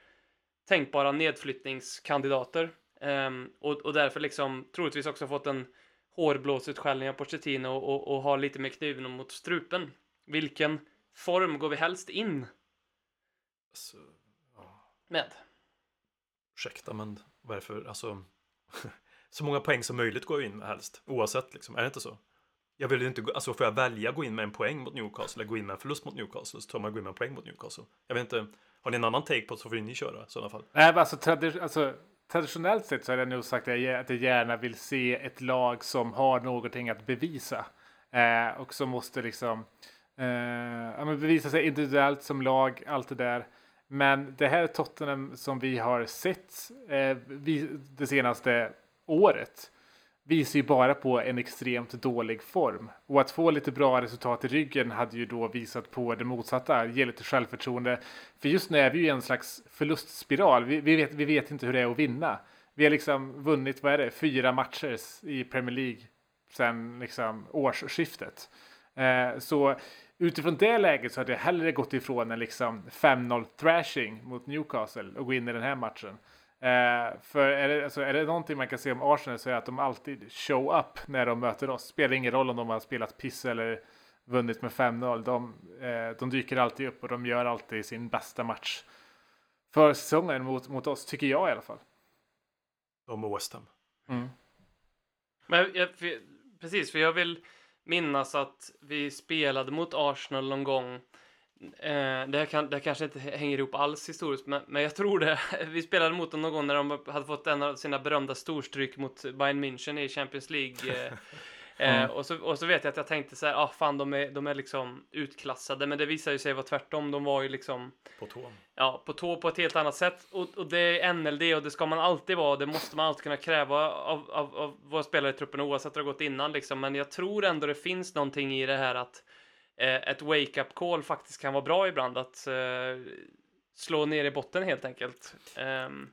tänkbara nedflyttningskandidater. Um, och, och därför liksom troligtvis också fått en hårblåsutskällning av Pochettino och, och, och har lite mer kniven mot strupen. Vilken form går vi helst in alltså, med? Ursäkta men varför, alltså så många poäng som möjligt går jag in med helst, oavsett liksom, är det inte så? Jag vill ju inte, gå- alltså får jag välja gå in med en poäng mot Newcastle eller gå in med en förlust mot Newcastle så tar man gå in med en poäng mot Newcastle. Jag vet inte, har ni en annan take på det så får ni köra i sådana fall. Nej, men alltså, tradi- alltså, traditionellt sett så har jag nog sagt att jag, att jag gärna vill se ett lag som har någonting att bevisa. Eh, och som måste liksom eh, bevisa sig individuellt som lag, allt det där. Men det här Tottenham som vi har sett eh, vi, det senaste året visar ju bara på en extremt dålig form. Och att få lite bra resultat i ryggen hade ju då visat på det motsatta, ge lite självförtroende. För just nu är vi ju i en slags förlustspiral. Vi, vi, vet, vi vet inte hur det är att vinna. Vi har liksom vunnit, vad är det, fyra matcher i Premier League sedan liksom årsskiftet. Eh, så utifrån det läget så hade jag hellre gått ifrån en liksom 5-0 thrashing mot Newcastle och gå in i den här matchen. Eh, för är det, alltså, är det någonting man kan se om Arsenal så är det att de alltid show up när de möter oss. Spelar ingen roll om de har spelat piss eller vunnit med 5-0. De, eh, de dyker alltid upp och de gör alltid sin bästa match för säsongen mot, mot oss, tycker jag i alla fall. De och West Ham. Men jag, jag, för, precis, för jag vill minnas att vi spelade mot Arsenal någon gång. Eh, det, här kan, det här kanske inte hänger ihop alls historiskt, men, men jag tror det. Vi spelade mot dem någon gång när de hade fått en av sina berömda storstryk mot Bayern München i Champions League. Eh, Eh, och, så, och så vet jag att jag tänkte så här, ah fan de är, de är liksom utklassade, men det visar ju sig vara tvärtom. De var ju liksom På tå. ja, på tå på ett helt annat sätt. Och, och det är NLD och det ska man alltid vara. Det måste man alltid kunna kräva av, av, av våra spelare i truppen oavsett hur det har gått innan. Liksom. Men jag tror ändå det finns någonting i det här att eh, ett wake-up call faktiskt kan vara bra ibland. Att eh, slå ner i botten helt enkelt. Ehm,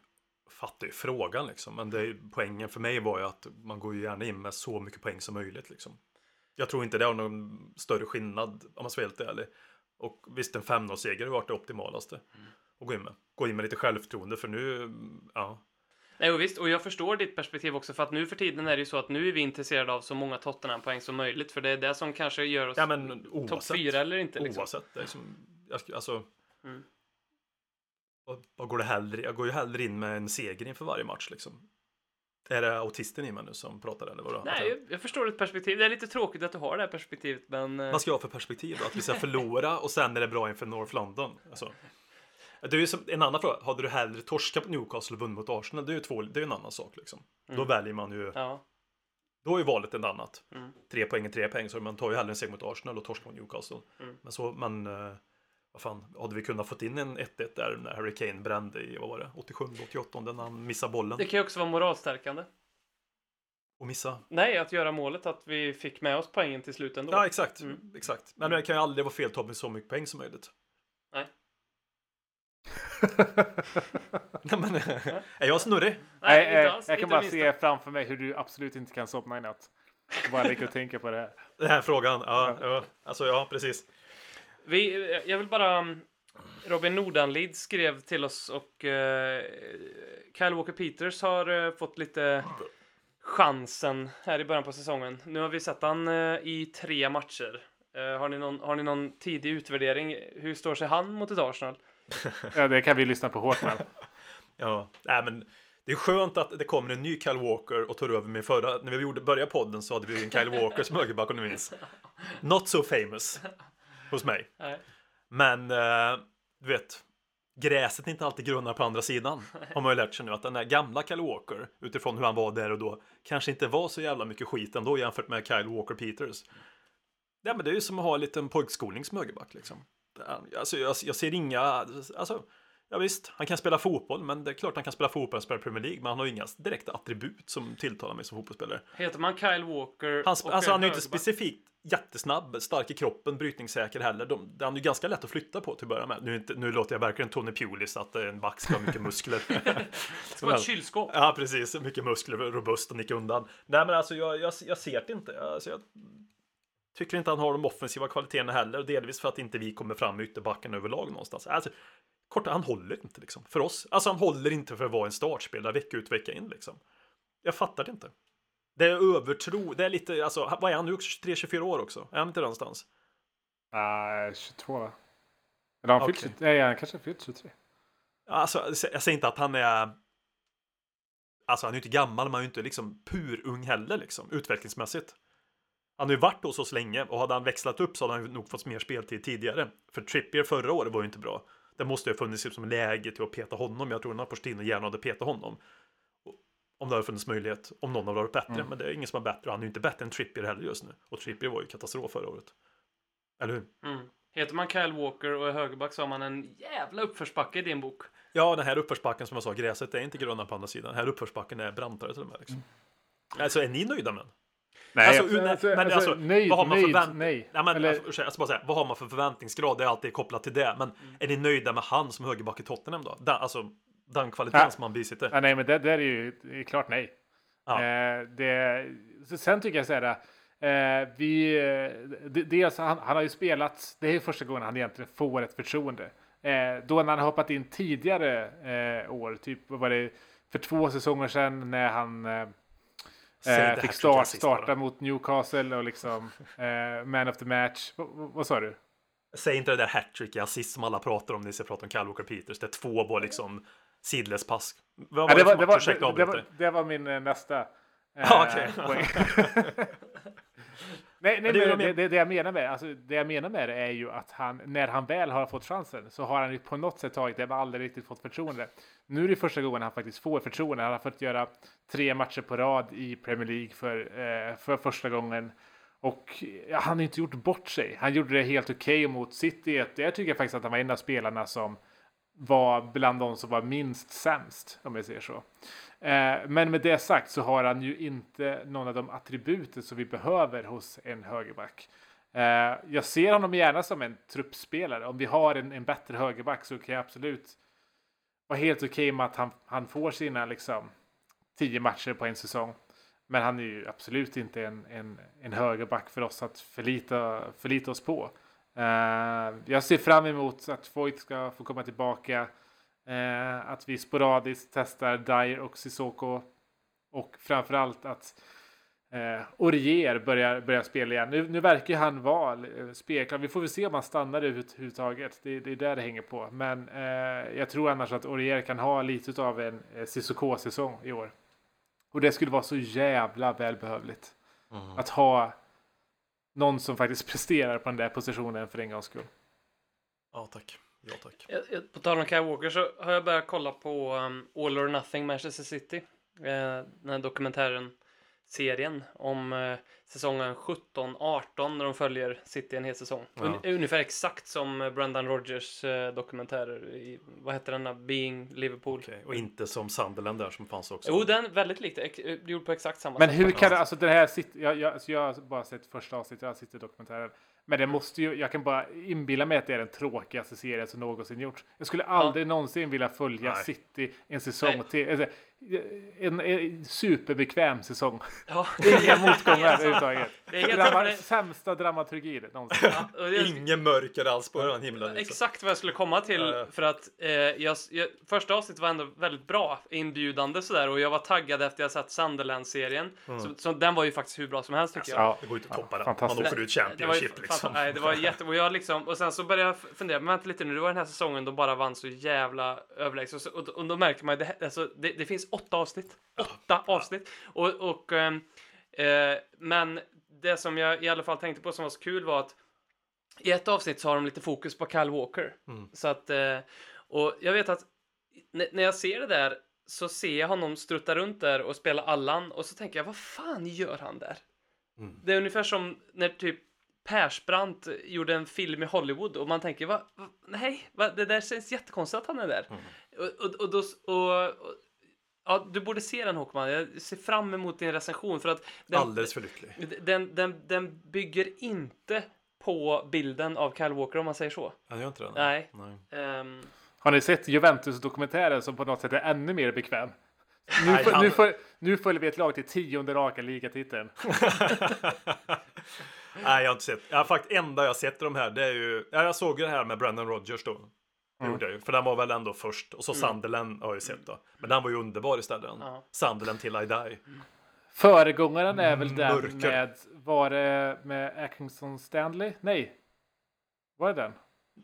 Fattar ju frågan liksom. Men det, poängen för mig var ju att man går ju gärna in med så mycket poäng som möjligt liksom. Jag tror inte det har någon större skillnad om man ska vara helt ärlig. Och visst en 5-0-seger har varit det optimalaste. Att gå in med. Gå in med lite självförtroende för nu, ja. Nej, och visst, och jag förstår ditt perspektiv också, för att nu för tiden är det ju så att nu är vi intresserade av så många Tottenham-poäng som möjligt, för det är det som kanske gör oss Ja topp oavsett. fyra eller inte. Liksom. Oavsett. Det är som, alltså. Mm. Vad, går det hellre? Jag går ju hellre in med en seger inför varje match liksom. Är det autisten i mig nu som pratar eller vadå? Nej, jag- jag, förstår ditt perspektiv. Det är lite tråkigt att du har det här perspektivet, men... eh, Vad ska jag ha för perspektiv då? Att vi ska förlora och sen är det bra inför North London? Alltså. Det är ju som, en annan fråga. Hade du hellre torskat på Newcastle och vunnit mot Arsenal? Det är ju två, det är en annan sak liksom. Då väljer man ju, Ja, då är ju valet ett annat. Mm. Tre poäng är tre poäng, så man tar ju hellre en seger mot Arsenal och torskar mot Newcastle. Mm. Men så, men eh, vad fan, hade vi kunnat fått in en 1-1 där när Harry Kane brände i, vad var det, 87, 88 när han missade bollen det kan ju också vara moralstärkande. och missa? Nej, att göra målet, att vi fick med oss poängen till slut ändå. Ja, exakt, Mm. exakt. Men det kan ju aldrig vara fel att ta med så mycket poäng som möjligt. Nej. Nej, men, är jag snurrig? Nej, Nej, inte eh, alls. jag kan inte bara minsta. se framför mig hur du absolut inte kan somna i natt. Jag bara ligger och tänker på det här. Den här frågan, ja, ja. Alltså ja, precis. Vi, jag vill bara... um, Robin Nordanlid skrev till oss och uh, Kyle Walker Peters har eh, fått lite chansen här i början på säsongen. Nu har vi sett han eh, i tre matcher. Har, ni någon, har ni någon tidig utvärdering? Hur står sig han mot ett Arsenal? Ja, det kan vi lyssna på hårt med. Ja, nej men det är skönt att det kommer en ny Kyle Walker och tar över min förra. När vi gjorde, började podden så hade vi en Kyle Walker som högerback om du minns. Not so famous hos mig. Nej. Men eh, du vet, gräset är inte alltid grönnare på andra sidan. Har man ju lärt sig nu att den där gamla Kyle Walker, utifrån hur han var där och då, kanske inte var så jävla mycket skit ändå jämfört med Kyle Walker Peters. Ja, men det är ju som att ha en liten pojkskolning som högerback liksom. Alltså, jag, jag ser inga, alltså, ja visst, han kan spela fotboll, men det är klart han kan spela fotboll och spela Premier League, men han har inga direkta attribut som tilltalar mig som fotbollsspelare. Heter man Kyle Walker? Han, alltså, han är ju inte specifikt jättesnabb, stark i kroppen, brytningssäker heller. De, han är ju ganska lätt att flytta på till att börja med. Nu, inte, nu låter jag verkligen Tony Pulis att eh, en back ska ha mycket muskler. Ska vara ett kylskåp. ja, precis. Mycket muskler, robust och nicka undan. Nej, men alltså jag, jag, jag ser det inte. Alltså, jag tycker inte han har de offensiva kvaliteterna heller. Delvis för att inte vi kommer fram med ytterbacken överlag någonstans. Alltså, kort, han håller inte liksom. För oss. Alltså han håller inte för att vara en startspelare vecka ut vecka in liksom. Jag fattar det inte. Det är övertro. Det är lite, alltså, vad är han nu? 23-24 år också? Är han inte där någonstans? Uh, 22 va? Eller han fyllt Okej. 23? Nej, han kanske fyllt 23. Alltså, jag säger inte att han är alltså han är ju inte gammal, men han är ju inte liksom purung heller liksom, utvecklingsmässigt. Han har ju varit hos oss länge och hade han växlat upp så hade han nog fått mer speltid tidigare. För Trippier förra året var ju inte bra. Det måste ju ha funnits liksom läge till att peta honom. Jag tror att Pochettino gärna hade petat honom. Om det hade funnits möjlighet, om någon hade varit bättre. Men det är ingen som är bättre. Han är ju inte bättre än Trippier heller just nu. Och Trippier var ju katastrof förra året. Eller hur? Mm. Heter man Kyle Walker och är högerback så har man en jävla uppförsbacke i din bok. Ja, den här uppförsbacken som jag sa, gräset är inte gröna på andra sidan. Den här uppförsbacken är brantare till och med. Liksom. Alltså, är ni nöjda med den? Nej, Alltså, alltså, nej, alltså, men alltså, alltså, nöjd, vad har man för nöjd, nej. Nej, men, Eller- alltså, bara säga, vad har man för förväntningsgrad? Det är alltid kopplat till det. Men är ni nöjda med han som högerback i Tottenham då? Den, alltså, den kvaliteten Ja. som han bisitter. Ja, nej, men det, det är ju det är klart nej. Ja. Eh, det, så sen tycker jag så här. Eh, vi, eh, d- dels, han, han har ju spelat, det är första gången han egentligen får ett förtroende. Eh, då när han hoppat in tidigare eh, år, typ var det för två säsonger sedan när han eh, eh, fick start, sist bara. starta mot Newcastle och liksom eh, man of the match. V- vad sa du? Säg inte det där hattrick i assist som alla pratar om när ni pratar om Kyle Walker Peters. Det är två var liksom sidless pass. Vad var Ja, det, var, det, var, det, var, det var min eh, nästa eh, Ja, okej. poäng. nej, nej, men det, det, det jag menar med alltså, det jag menar med det är ju att han, när han väl har fått chansen så har han ju på något sätt tagit det, men aldrig riktigt fått förtroende. Nu är det första gången han faktiskt får förtroende. Han har fått göra tre matcher på rad i Premier League för, eh, för första gången. Och ja, han har inte gjort bort sig. Han gjorde det helt okej mot City. Jag tycker faktiskt att han var en av spelarna som var bland de som var minst sämst, om jag säger så. Eh, men med det sagt så har han ju inte någon av de attributen som vi behöver hos en högerback. Eh, jag ser honom gärna som en truppspelare. Om vi har en, en bättre högerback så kan jag absolut vara helt okej med att han, han får sina liksom, tio matcher på en säsong. Men han är ju absolut inte en, en, en högerback för oss att förlita, förlita oss på. Eh, jag ser fram emot att Foyt ska få komma tillbaka. Eh, att vi sporadiskt testar Dyer och Sissoko. Och framförallt att eh, Orier börjar, börjar spela igen. Nu, nu verkar han vara eh, spelklar. Vi får väl se om han stannar överhuvudtaget. Det, det är där det hänger på. Men eh, jag tror annars att Orier kan ha lite av en eh, Sissoko-säsong i år. Och det skulle vara så jävla välbehövligt. Att ha någon som faktiskt presterar på den där positionen för en gångs skull. Ja, tack. Ja, tack. På tal om Kyle Walker så har jag börjat kolla på um, All or Nothing Manchester City. Eh, den här dokumentären, serien om eh, säsongen 17-18 när de följer City en hel säsong. Ja. Un- ungefär exakt som eh, Brendan Rodgers eh, dokumentärer i, vad heter den där, Being Liverpool. Okej, Och inte som Sunderland där som fanns också. Jo, den är väldigt likt, ex- eh, gjord på exakt samma Men sätt. hur faktiskt. kan det, alltså det här jag, jag, alltså jag har bara sett första avsnittet, jag har sett dokumentären. Men det måste ju, jag kan bara inbilla mig att det är den tråkigaste serien som någonsin gjorts. Jag skulle aldrig någonsin vilja följa Nej. City en säsong Nej. till. Alltså, en, en superbekväm säsong. Ja, Inga motgångar Alltså, överhuvudtaget. Drama, sämsta dramaturgi någonsin. Ja, det- Ingen mörker alls på den himlen. Liksom. Exakt vad jag skulle komma till Ja, ja. för att eh, jag, jag, första avsnittet var ändå väldigt bra, inbjudande sådär och jag var taggad efter jag sett Sunderland-serien. Så, så den var ju faktiskt hur bra som helst tycker jag. Ja. Det går inte att toppa den. Man åker ut Det var ju Championship liksom. Nej, det var jätte... Och, jag liksom, och sen så började jag fundera, men vänta lite nu, det var den här säsongen då bara vann så jävla överlägset. Och, och, och då märker man ju, det, alltså, det, det finns åtta avsnitt. Åtta avsnitt! Och, och, ehm, eh, men det som jag i alla fall tänkte på som var så kul var att i ett avsnitt så har de lite fokus på Kyle Walker. Mm. Så att, eh, och jag vet att när jag ser det där så ser jag honom strutta runt där och spela Allan och så tänker jag, vad fan gör han där? Mm. Det är ungefär som när typ Persbrandt gjorde en film i Hollywood och man tänker, va, va, nej, va, det där känns jättekonstigt att han är där. Mm. Och, och, och, då, och, och, ja, du borde se den Håkman, jag ser fram emot din recension för att den, Alldeles för lycklig. den, den, den bygger inte på bilden av Kyle Walker om man säger så. Han gör inte det? Nej. Nej. Ehm, Har ni sett Juventus-dokumentären som på något sätt är ännu mer bekväm? Nu, Nej, han- nu, får, nu följer vi ett lag till tionde raka ligatiteln. Nej, jag har inte sett. Jag har faktiskt enda jag sett i de här, det är ju... Ja, jag såg ju det här med Brendan Rodgers då. Det gjorde jag ju. För den var väl ändå först. Och så Sunderland har jag ju sett då. Men den var ju underbar istället. Ja. Sunderland till I die. Föregångaren är väl den Mörker. med, var det med Atkinson Stanley? Nej. Var det den?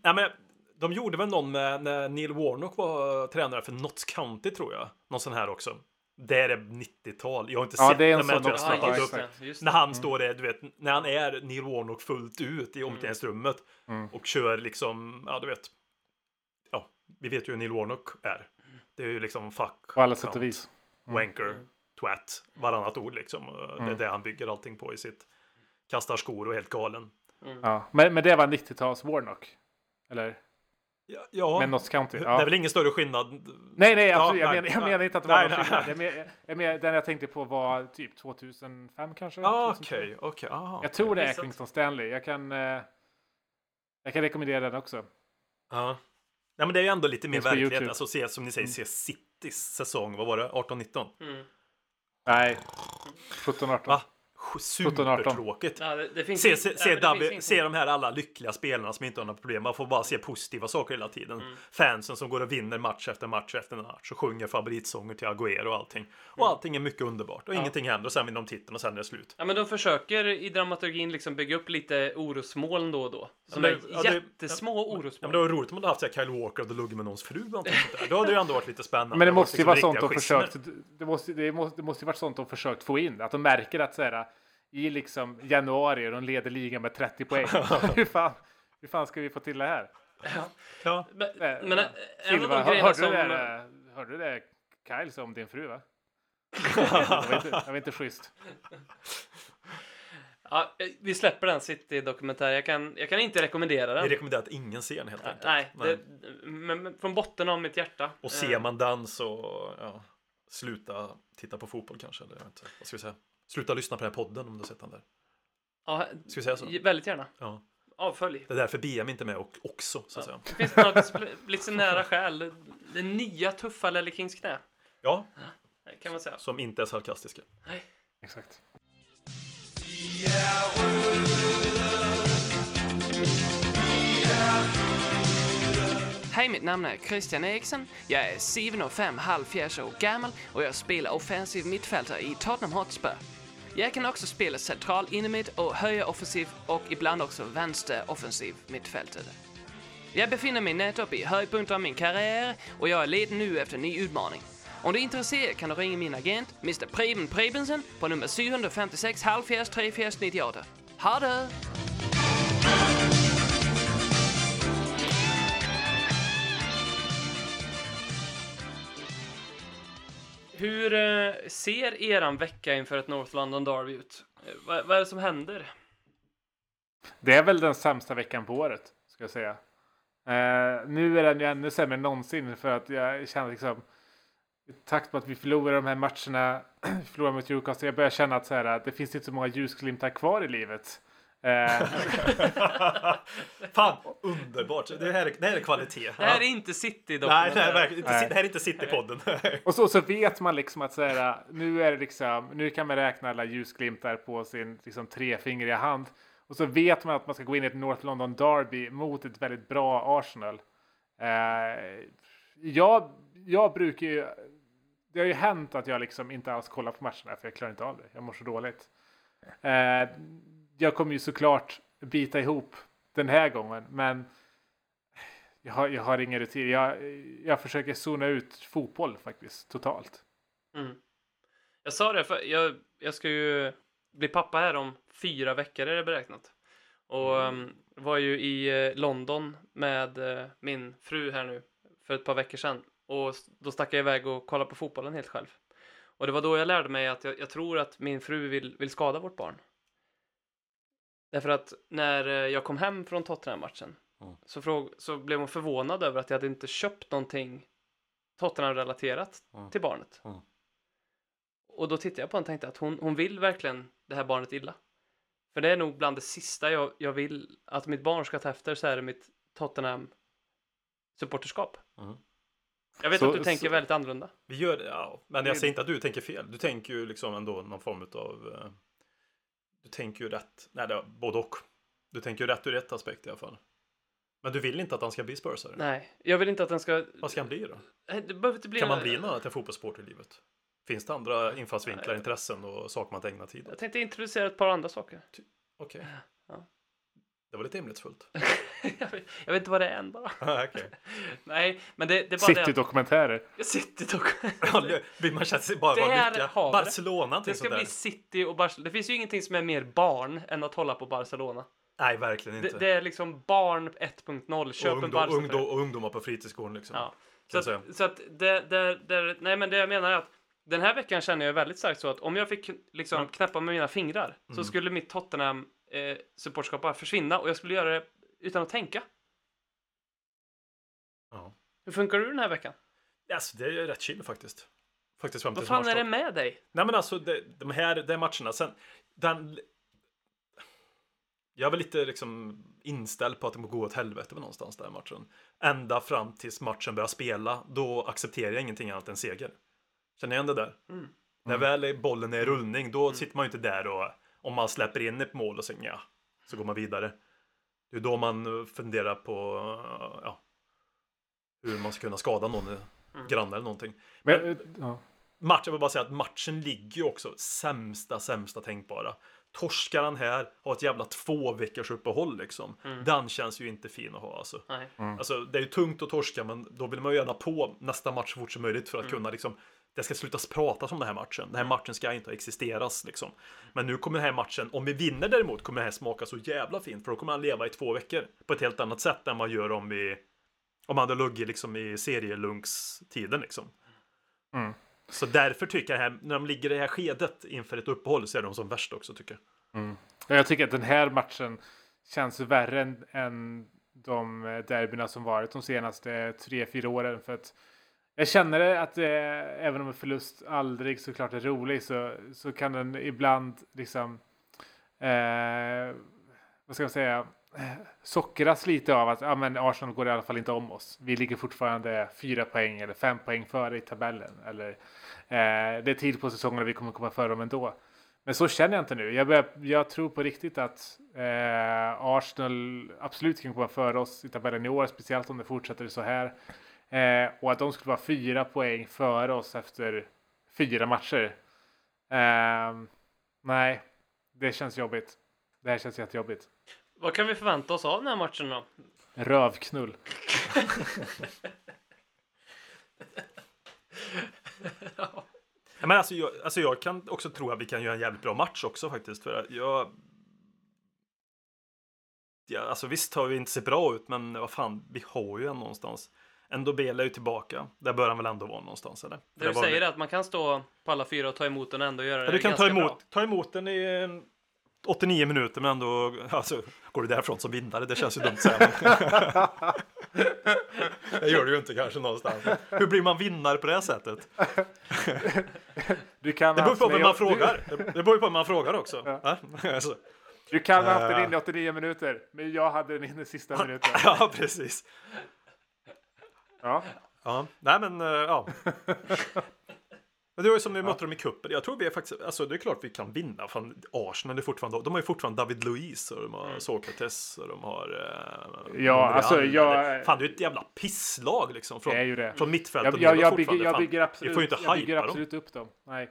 Nej, men de gjorde väl någon med när Neil Warnock var tränare för Notts County tror jag. Någon sån här också. Där är 90-tal. Jag har inte Ja, sett det är en den, men jag tror jag snappat upp. det. Just När det. han står där, du vet, när han är Neil Warnock fullt ut i omklädningsrummet Mm. och kör liksom, ja du vet. Ja, vi vet ju hur Neil Warnock är. Det är ju liksom fuck. På alla sätt och vis. Wanker, twat, varannat ord liksom. Det är Mm. det han bygger allting på i sitt kastar skor och är helt galen. Ja. Men, men det var 90-tals Warnock? Eller? Ja, ja. Med Notts County? det Ja. är väl ingen större skillnad. Nej, nej, Ja, absolut. jag, nej, menar, jag nej. menar inte att det var Nej, någon nej. skillnad. Jag menar, jag menar, den jag tänkte på var typ 2005 kanske? Ja, 2002. okej, okej. aha. Jag tror det är. Kingston Stanley. Jag kan, eh, jag kan rekommendera den också. Ja. Nej, men det är ju ändå lite mer verklighet. YouTube. Alltså se, som ni säger, se Citys säsong, vad var det? 18-19? Mm. Nej, 17-18. Va? 17-18. Supertråkigt. Ja, det, det finns Se, se, ja, se, det Dabby, se de här alla lyckliga spelarna som inte har några problem. Man får bara se positiva saker hela tiden. Fansen som går och vinner match efter match efter match och sjunger favoritsånger till Agüero och allting. Och allting är mycket underbart och ingenting händer och sen vinner de titeln och sen är det slut. Ja, men de försöker i dramaturgin liksom bygga upp lite orosmoln då och då. Som men är det- ja, det- jättesmå Ja, men orosmoln. det var roligt om man hade haft så här Kyle Walker och luggit med någons fru. Då hade det ju ändå varit lite spännande. Men det måste ju liksom vara sånt de försökt. Det måste, det måste, det måste ju varit sånt de försökt få in. Att de märker att så här, i liksom januari och de leder ligan med 30 poäng. hur, fan, hur fan ska vi få till det här? Ja, Men, Eh, men ja. en av Silva, de hör, grejerna hörde, som... du det, eh, hörde du det Kyle sa om din fru va? det, var inte, det var inte schysst. Ja, vi släpper den City-dokumentären. Jag kan, jag kan inte rekommendera den. vi rekommenderar att ingen ser den helt enkelt. Nej, det, men, men från botten av mitt hjärta. Och ser man den så, ja, sluta titta på fotboll kanske. Eller, jag vet inte, vad ska vi säga? Sluta lyssna på den här podden om du har sett den där. Ja, Ska vi säga så? väldigt gärna. Ja. Avfölj. Det är därför BM inte är med och, också, så att säga. Finns det något lite nära själ? Det nya tuffa Lelle Kings knä. Ja, Kan man säga. som inte är sarkastiska. Exakt. Hej, mitt namn är Christian Eriksen. Jag är 7,5 halvfjerds år gammal och jag spelar offensiv mittfältare i Tottenham Hotspur. Jag kan också spela central innermitt och höja offensiv och ibland också vänster offensiv mittfältare. Jag befinner mig nettopp i höjdpunkten av min karriär och jag är ledig nu efter en ny utmaning. Om du är intresserad kan du ringa min agent, Mr. Preben Prebensen, på nummer 756 halvfjerds 34 98. Ha det! Hur eh, ser eran vecka inför ett North London Derby ut? Eh, vad, vad är det som händer? Det är väl den sämsta veckan på året, ska jag säga. Uh, nu är den ju ännu sämre än någonsin för att jag känner liksom i takt med att vi förlorar de här matcherna, förlorar mot Newcastle, jag börjar känna att så här, det finns inte så många ljusglimtar kvar i livet. Eh, Fan, underbart! Det här är, det här är kvalitet. Det här är inte city Nej, det här är verkligen inte, Nej. det här är inte Citypodden. och så, så vet man liksom att så här, nu är det liksom, nu kan man räkna alla ljusglimtar på sin liksom, trefingriga hand. Och så vet man att man ska gå in i ett North London Derby mot ett väldigt bra Arsenal. Eh, jag, jag brukar ju, det har ju hänt att jag liksom inte alls kollar på matcherna för jag klarar inte av det. Jag mår så dåligt. Eh, jag kommer ju såklart bita ihop den här gången, men jag har, jag har ingen rutin. Jag, jag försöker zona ut fotboll faktiskt totalt. Mm. Jag sa det, för jag, jag ska ju bli pappa här om fyra veckor är det beräknat. Och um, var ju i eh, London med eh, min fru här nu för ett par veckor sedan. Och då stack jag iväg och kollade på fotbollen helt själv. Och det var då jag lärde mig att jag, jag tror att min fru vill, vill skada vårt barn. Därför att när eh, jag kom hem från Tottenham-matchen Mm. så, fråg, så blev hon förvånad över att jag hade inte köpt någonting Tottenham-relaterat Mm. till barnet. Mm. Och då tittade jag på henne och tänkte att hon, hon vill verkligen det här barnet illa. För det är nog bland det sista jag, jag vill att mitt barn ska ta efter så är det mitt Tottenham supporterskap. Mm. Jag vet Så- att du tänker så- väldigt annorlunda. Vi gör det, ja. Men jag säger inte att du tänker fel. Du tänker ju liksom ändå någon form av... Du tänker ju rätt. Nej, det är både och. Du tänker ju rätt ur ett aspekt i alla fall. Men du vill inte att han ska bli spursare? Nej, jag vill inte att den ska... Vad ska han bli då? Det behöver inte bli... Kan man bli något annat än fotbollssport i livet? Finns det andra infallsvinklar, intressen och saker man inte ägnar tid åt? Jag tänkte introducera ett par andra saker. Okej. Ja. Det var lite hemlighetsfullt. jag, vet, jag vet inte vad det är än bara. Okej. Nej, men det, det är bara det City-dokumentärer. att City dock. Ja, det- Vill man känna sig bara Där har det. Barcelona, Det ska bli. City och Barcelona. Det finns ju ingenting som är mer barn än att hålla på Barcelona. Nej, verkligen Det, inte. det är liksom barn 1.0. Köp och, en ungdom, Barca. ungdom, och ungdomar på fritidsgården liksom. Ja. Så att, så att det, det, det, nej men det jag menar är att den här veckan känner jag väldigt starkt så att om jag fick liksom Mm. knäppa med mina fingrar så skulle mitt Tottenham eh, supportskap bara försvinna och jag skulle göra det utan att tänka. Ja. Hur funkar du den här veckan? Alltså, det är ju rätt chill faktiskt. Faktiskt fram Vad fan är det med dig? Nej men alltså det, de här de matcherna sen den jag var lite liksom inställd på att det må gå åt helvete med någonstans den matchen. Ända fram tills matchen börjar spela, då accepterar jag ingenting annat än seger. Känner igen det där? Mm. När väl bollen är i rullning, då sitter man ju inte där och om man släpper in ett mål och sen ja, så går man vidare. Det är då man eh, funderar på ja, hur man ska kunna skada någon Mm. granne eller någonting. Men, eh, ja. Matchen, jag vill bara säga att matchen ligger ju också sämsta, sämsta tänkbara. Torskar han här, har ett jävla två veckors uppehåll liksom. Den känns ju inte fin att ha alltså. Nej. Alltså det är ju tungt att torska, men då vill man ju gärna på nästa match så fort som möjligt för att kunna liksom det ska slutas pratas om den här matchen. Den här matchen ska inte existeras liksom. Men nu kommer den här matchen, om vi vinner däremot, kommer den här smaka så jävla fint. För då kommer han leva i två veckor på ett helt annat sätt än man gör om vi om man hade luggit liksom i serielunks-tiden liksom. Mm. Så därför tycker jag här, när de ligger i det här skedet inför ett uppehåll så är de som värst också tycker jag. Och Jag tycker att den här matchen känns värre än, än de eh, derbyna som varit de senaste tre, fyra åren. För att jag känner det att eh, även om en förlust aldrig såklart är rolig så, så kan den ibland liksom eh, vad ska man säga eh, sockras lite av att ah, men Arsenal går i alla fall inte om oss. Vi ligger fortfarande fyra poäng eller fem poäng före i tabellen. Eller, eh, det är tid på säsongen och vi kommer komma före dem ändå. Men så känner jag inte nu. Jag, börjar, jag tror på riktigt att eh, Arsenal absolut kan komma före oss i tabellen i år, speciellt om det fortsätter så här. Eh, och att de skulle vara fyra poäng före oss efter fyra matcher. Eh, nej, det känns jobbigt. Det här känns jättejobbigt. Vad kan vi förvänta oss av den här matchen då? Rövknull. Men alltså jag, alltså jag kan också tro att vi kan göra en jävligt bra match också faktiskt. För jag... Ja, alltså visst har vi inte sett bra ut, men vad fan, vi har ju en någonstans. Ändå Bela är ju tillbaka. Där bör han väl ändå vara någonstans, eller? Det du var- säger är att man kan stå på alla fyra och ta emot den och ändå göra Ja, det du kan ta ganska emot, bra. ta emot den i en 89 minuter, men ändå alltså, går du därifrån som vinnare. Det känns ju dumt att säga. det gör du ju inte kanske någonstans. Hur blir man vinnare på det här sättet? Du kan Det beror på haft- vem man frågar. Det beror ju på vem man frågar också. Ja. Alltså, Du, du kan ha haft den Eh. inne i 89 minuter, men jag hade den inne i sista minuten. ja, precis. Ja. Ja, nej men uh, ja. Men det var ju som vi mötte dem i cupen. Jag tror vi är faktiskt, alltså det är klart vi kan vinna. Fan, Arsenal är fortfarande, de har ju fortfarande David Luiz och de har Sokrates och de har... Uh, Ja, alltså, jag- Fan, det är ett jävla pisslag liksom. Från, Det är ju det. från mittfält Jag, jag, jag, bygger, jag Fan, bygger absolut, får ju inte jag bygger hypa dem. absolut upp dem. Nej.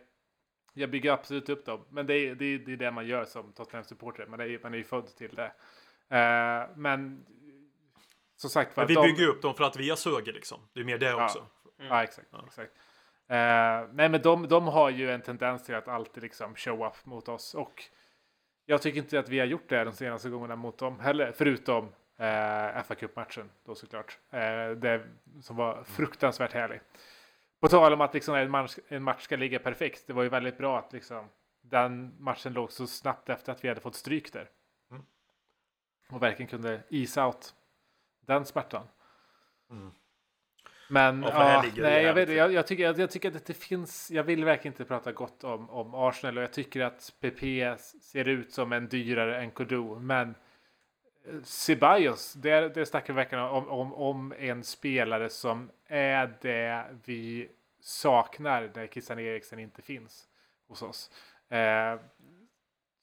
Jag bygger absolut upp dem. Men det är det, är- det, är det man gör som Tottenham-supporter. Man är, ju- man är ju född till det. Eh, men som sagt Men vi de, bygger upp dem för att vi har söger liksom. Det är mer det Ja. också. Ja, exakt. exakt. Eh, nej, men de, de har ju en tendens till att alltid liksom show up mot oss. Och jag tycker inte att vi har gjort det de senaste gångerna mot dem heller. Förutom eh, fa Cup-matchen då såklart. Eh, det som var fruktansvärt härlig. På tal om att liksom en, match, en match ska ligga perfekt. Det var ju väldigt bra att liksom den matchen låg så snabbt efter att vi hade fått stryk där. Mm. Och verkligen kunde ease out den smärtan. Mm. Men Ja, nej, jag, vet, jag, jag, tycker, jag, jag tycker att det finns, jag vill verkligen inte prata gott om, om Arsenal och jag tycker att PP ser ut som en dyrare NKDO. Men eh, Ceballos, det, det snackar vi verkligen om, om, om en spelare som är det vi saknar när Christian Eriksen inte finns hos oss. Eh,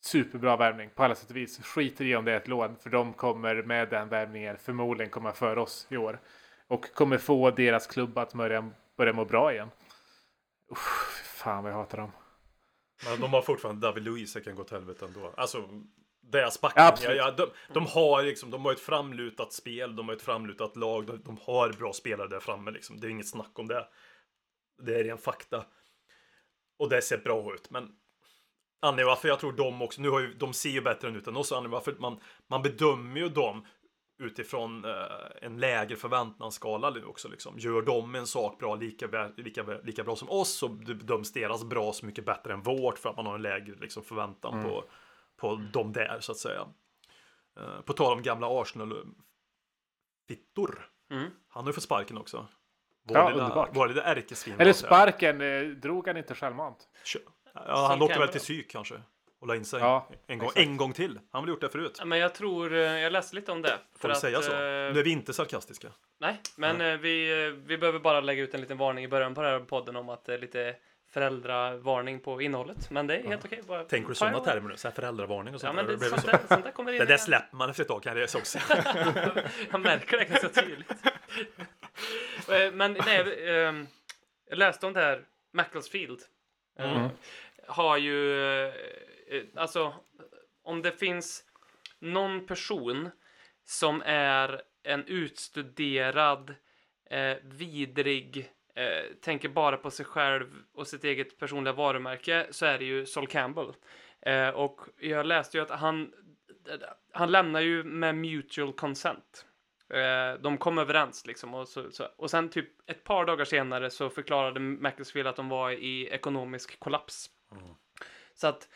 superbra värvning på alla sätt och vis. Skiter i om det är ett lån, för de kommer med den värvningen förmodligen komma för oss i år. Och kommer få deras klubb att börja, börja må bra igen. Uff, fan vad jag hatar dem. Men de har fortfarande David Luiz, kan gå åt helvete ändå. Alltså, deras. Absolut. Ja, ja, de, de, har liksom, de har ett framlutat spel, de har ett framlutat lag, de, de har bra spelare där framme. Liksom. Det är inget snack om det. Det är ren fakta. Och det ser bra ut, men anledningen varför jag tror de också, nu har ju, de ser ju bättre än oss, anledningen varför man, man bedömer ju dem utifrån eh, en lägre förväntansskala nu också liksom. Gör de en sak bra lika, lika, lika bra som oss så bedöms deras bra så mycket bättre än vårt för att man har en lägre liksom, förväntan på, på dem där så att säga. Eh, på tal om gamla Arsenal-fittor. Mm. Han har ju fått sparken också. Var Ja. Var det där ärkesvin? Eller sparken, eh, drog han inte självmant? Kö- Ja, han åkte väl till psyk kanske. Och la in sig. Ja, en, gång, exakt. en gång till. Han har väl gjort det förut. Ja, Men jag tror, eh, jag läste lite om det. Får vi säga så? eh, Nu är vi inte sarkastiska. Nej, men eh, vi, vi behöver bara lägga ut en liten varning i början på den här podden om att det är lite föräldravarning på innehållet. Men det är helt okej. bara Tänker du sådana termer nu? Så här föräldravarning och Ja, sånt men där? det, sånt, så. där, sånt där kommer in. Det där släpper man efter ett tag kan jag också. Jag märker det ganska tydligt. Men nej, jag läste om det här, Macclesfield. Eh, Mm. Har ju, eh, eh, alltså, om det finns någon person som är en utstuderad, eh, vidrig, eh, tänker bara på sig själv och sitt eget personliga varumärke så är det ju Sol Campbell. Eh, och jag läste ju att han, han lämnar ju med mutual consent. Eh, de kom överens liksom och, så, så, och sen typ ett par dagar senare så förklarade Macclesfield att de var i ekonomisk kollaps. Så att,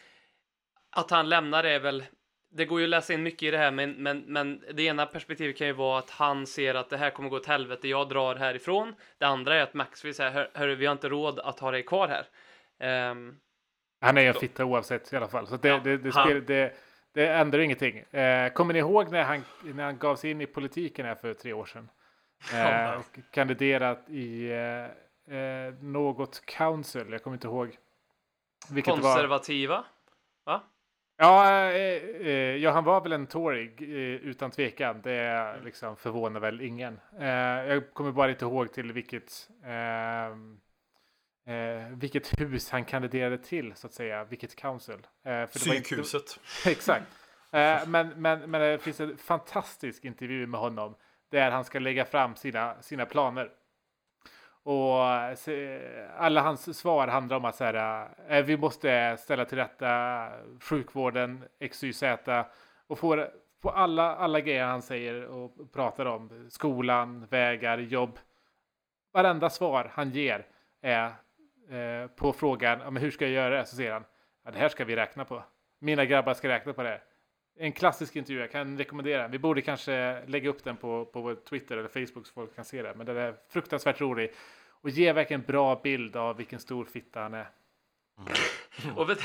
att han lämnar är väl, det går ju att läsa in mycket i det här men, men, men det ena perspektivet kan ju vara att han ser att det här kommer gå åt helvete, jag drar härifrån. Det andra är att Macclesfield säger, hör, hörru, vi har inte råd att ha dig kvar här. Ehm, Han är en fitta oavsett i alla fall. Så det, Ja, det, det, det, det ändrar ingenting. Eh, kommer ni ihåg när han, när han gav sig in i politiken här för tre år sedan? Eh, och kandiderat i eh, eh, något council. Jag kommer inte ihåg. Vilket konservativa. Va? Ja, eh, eh, ja, han var väl en Tory utan tvekan. Det liksom förvånar väl ingen. Jag kommer bara inte ihåg till vilket, eh, vilket hus han kandiderade till, så att säga. Vilket council. Eh, Psykhuset. Exakt. Eh, men, men, men det finns en fantastisk intervju med honom där han ska lägga fram sina, sina planer. Och se, alla hans svar handlar om att så här, eh, vi måste ställa till rätta sjukvården, XYZ och få på alla, alla grejer han säger och pratar om, skolan, vägar, jobb. Varenda svar han ger är eh, på frågan, ja, men hur ska jag göra det? Så säger han, ja, det här ska vi räkna på. Mina grabbar ska räkna på det. En klassisk intervju, jag kan rekommendera den. Vi borde kanske lägga upp den på, på vår Twitter eller Facebook så folk kan se den. Men den är fruktansvärt rolig och ger verkligen en bra bild av vilken stor fitta han är. Och vet,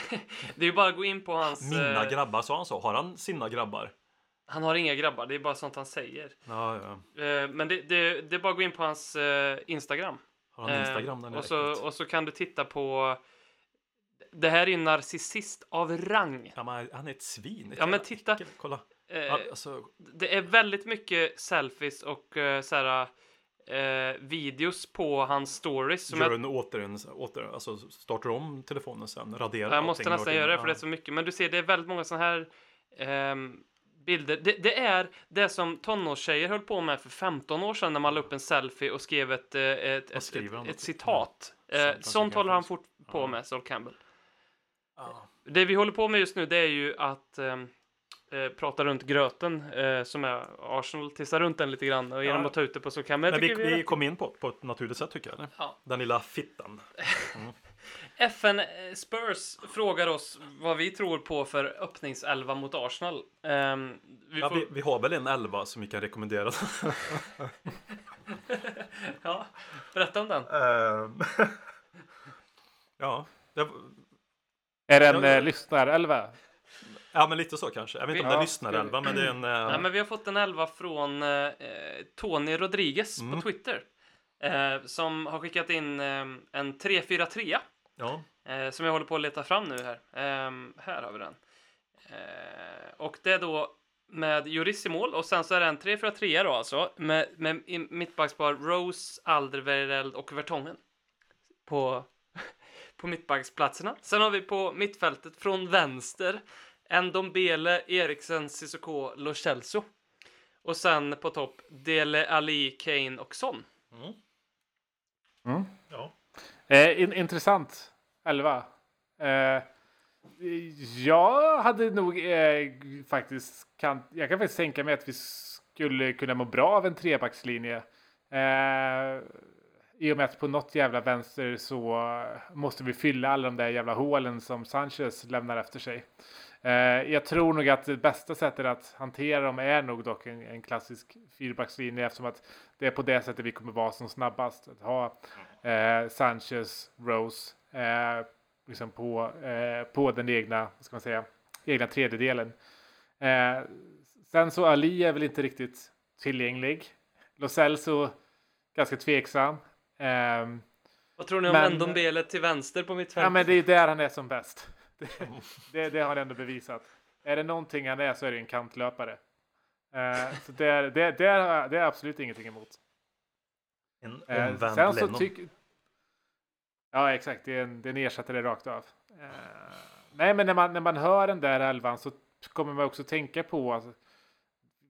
det är ju bara att gå in på hans... Mina eh, grabbar, sa han så? Har han sina grabbar? han har inga grabbar, det är bara sånt han säger. Ja, ja. Eh, men det, det, det är bara att gå in på hans eh, Instagram. Har han Instagram? Den Eh, och, så, och så kan du titta på... Det här är ju en narcissist av rang. Ja, men han är ett svin. Ett Ja, men titta. äckel. Kolla. Eh, Alltså, det är väldigt mycket selfies och uh, så här, eh, videos på hans stories. Som gör jag, en åter, åter, alltså startar om telefonen sen, raderar jag måste nästan gör göra det för det är så mycket. Men du ser, det är väldigt många sådana här ehm, bilder. Det, det är det som tonårstjejer höll på med för 15 år sedan när man la upp en selfie och skrev ett, eh, ett, ett, ett, ett citat. Eh, Sånt- håller han fort på Ja. med, Sol Campbell. Ja. Det vi håller på med just nu det är ju att ehm, eh, prata runt gröten eh, som är Arsenal, tissa runt den lite grann och genom Ja. att ta ut det på Sol Campbell. Men Jag vi, vi, vi kom in på på ett naturligt sätt tycker jag. Den lilla fittan. FN eh, Spurs frågar oss vad vi tror på för öppningselva mot Arsenal. Ehm, vi Ja, får, vi, vi har väl en elva som vi kan rekommendera. ja, berätta om den. Ehm, ja, det, Är det en eh, lyssnarelva? ja, men lite så kanske. Jag vet inte om det är Ja. lyssnarelva, men det är en... eh, Nej, men vi har fått en elva från eh, Tony Rodriguez Mm. på Twitter. Eh, som har skickat in eh, en 3-4-3 ja. eh, som jag håller på att leta fram nu här. Ehm, här har vi den. Eh, och det är då med Juris i mål och sen så är det en 3-4-3 då alltså med, med mittbackspar Rose, Alderweireld och Vertongen på, på mittbacksplatserna. Sen har vi på mittfältet från vänster Ndombele, Eriksen, Cissoko, Lo Celso. Och sen på topp Dele Ali, Kane och Son. Ja. Eh, in, intressant. 11. Eh, jag hade nog eh, faktiskt... Kan, jag kan faktiskt tänka mig att vi skulle kunna må bra av en trebackslinje. Eh, I och med att på något jävla vänster så måste vi fylla alla de där jävla hålen som Sanchez lämnar efter sig. Eh, jag tror nog att det bästa sättet att hantera dem är nog dock en, en klassisk fyrbackslinje eftersom att det är på det sättet vi kommer vara som snabbast. Att ha eh, Sanchez, Rose eh, liksom på, eh, på den egna, vad ska man säga, egna tredjedelen. Eh, sen så Ali är väl inte riktigt tillgänglig. Lo Celso ganska tveksam. Ehm, Vad tror ni om Men- Ndombele till vänster på mitt fält? Ja, men det är där han är som bäst. Det, det, det har han ändå bevisat. Är det någonting han är så är det en kantlöpare. Eh, så det, är- det, det, är, det är absolut ingenting emot. En Eh, omvänd sen så Lennon. tycker... Ja, exakt. Den, den en, det rakt av. Uh, nej, men när man, när man hör den där elvan så kommer man också tänka på att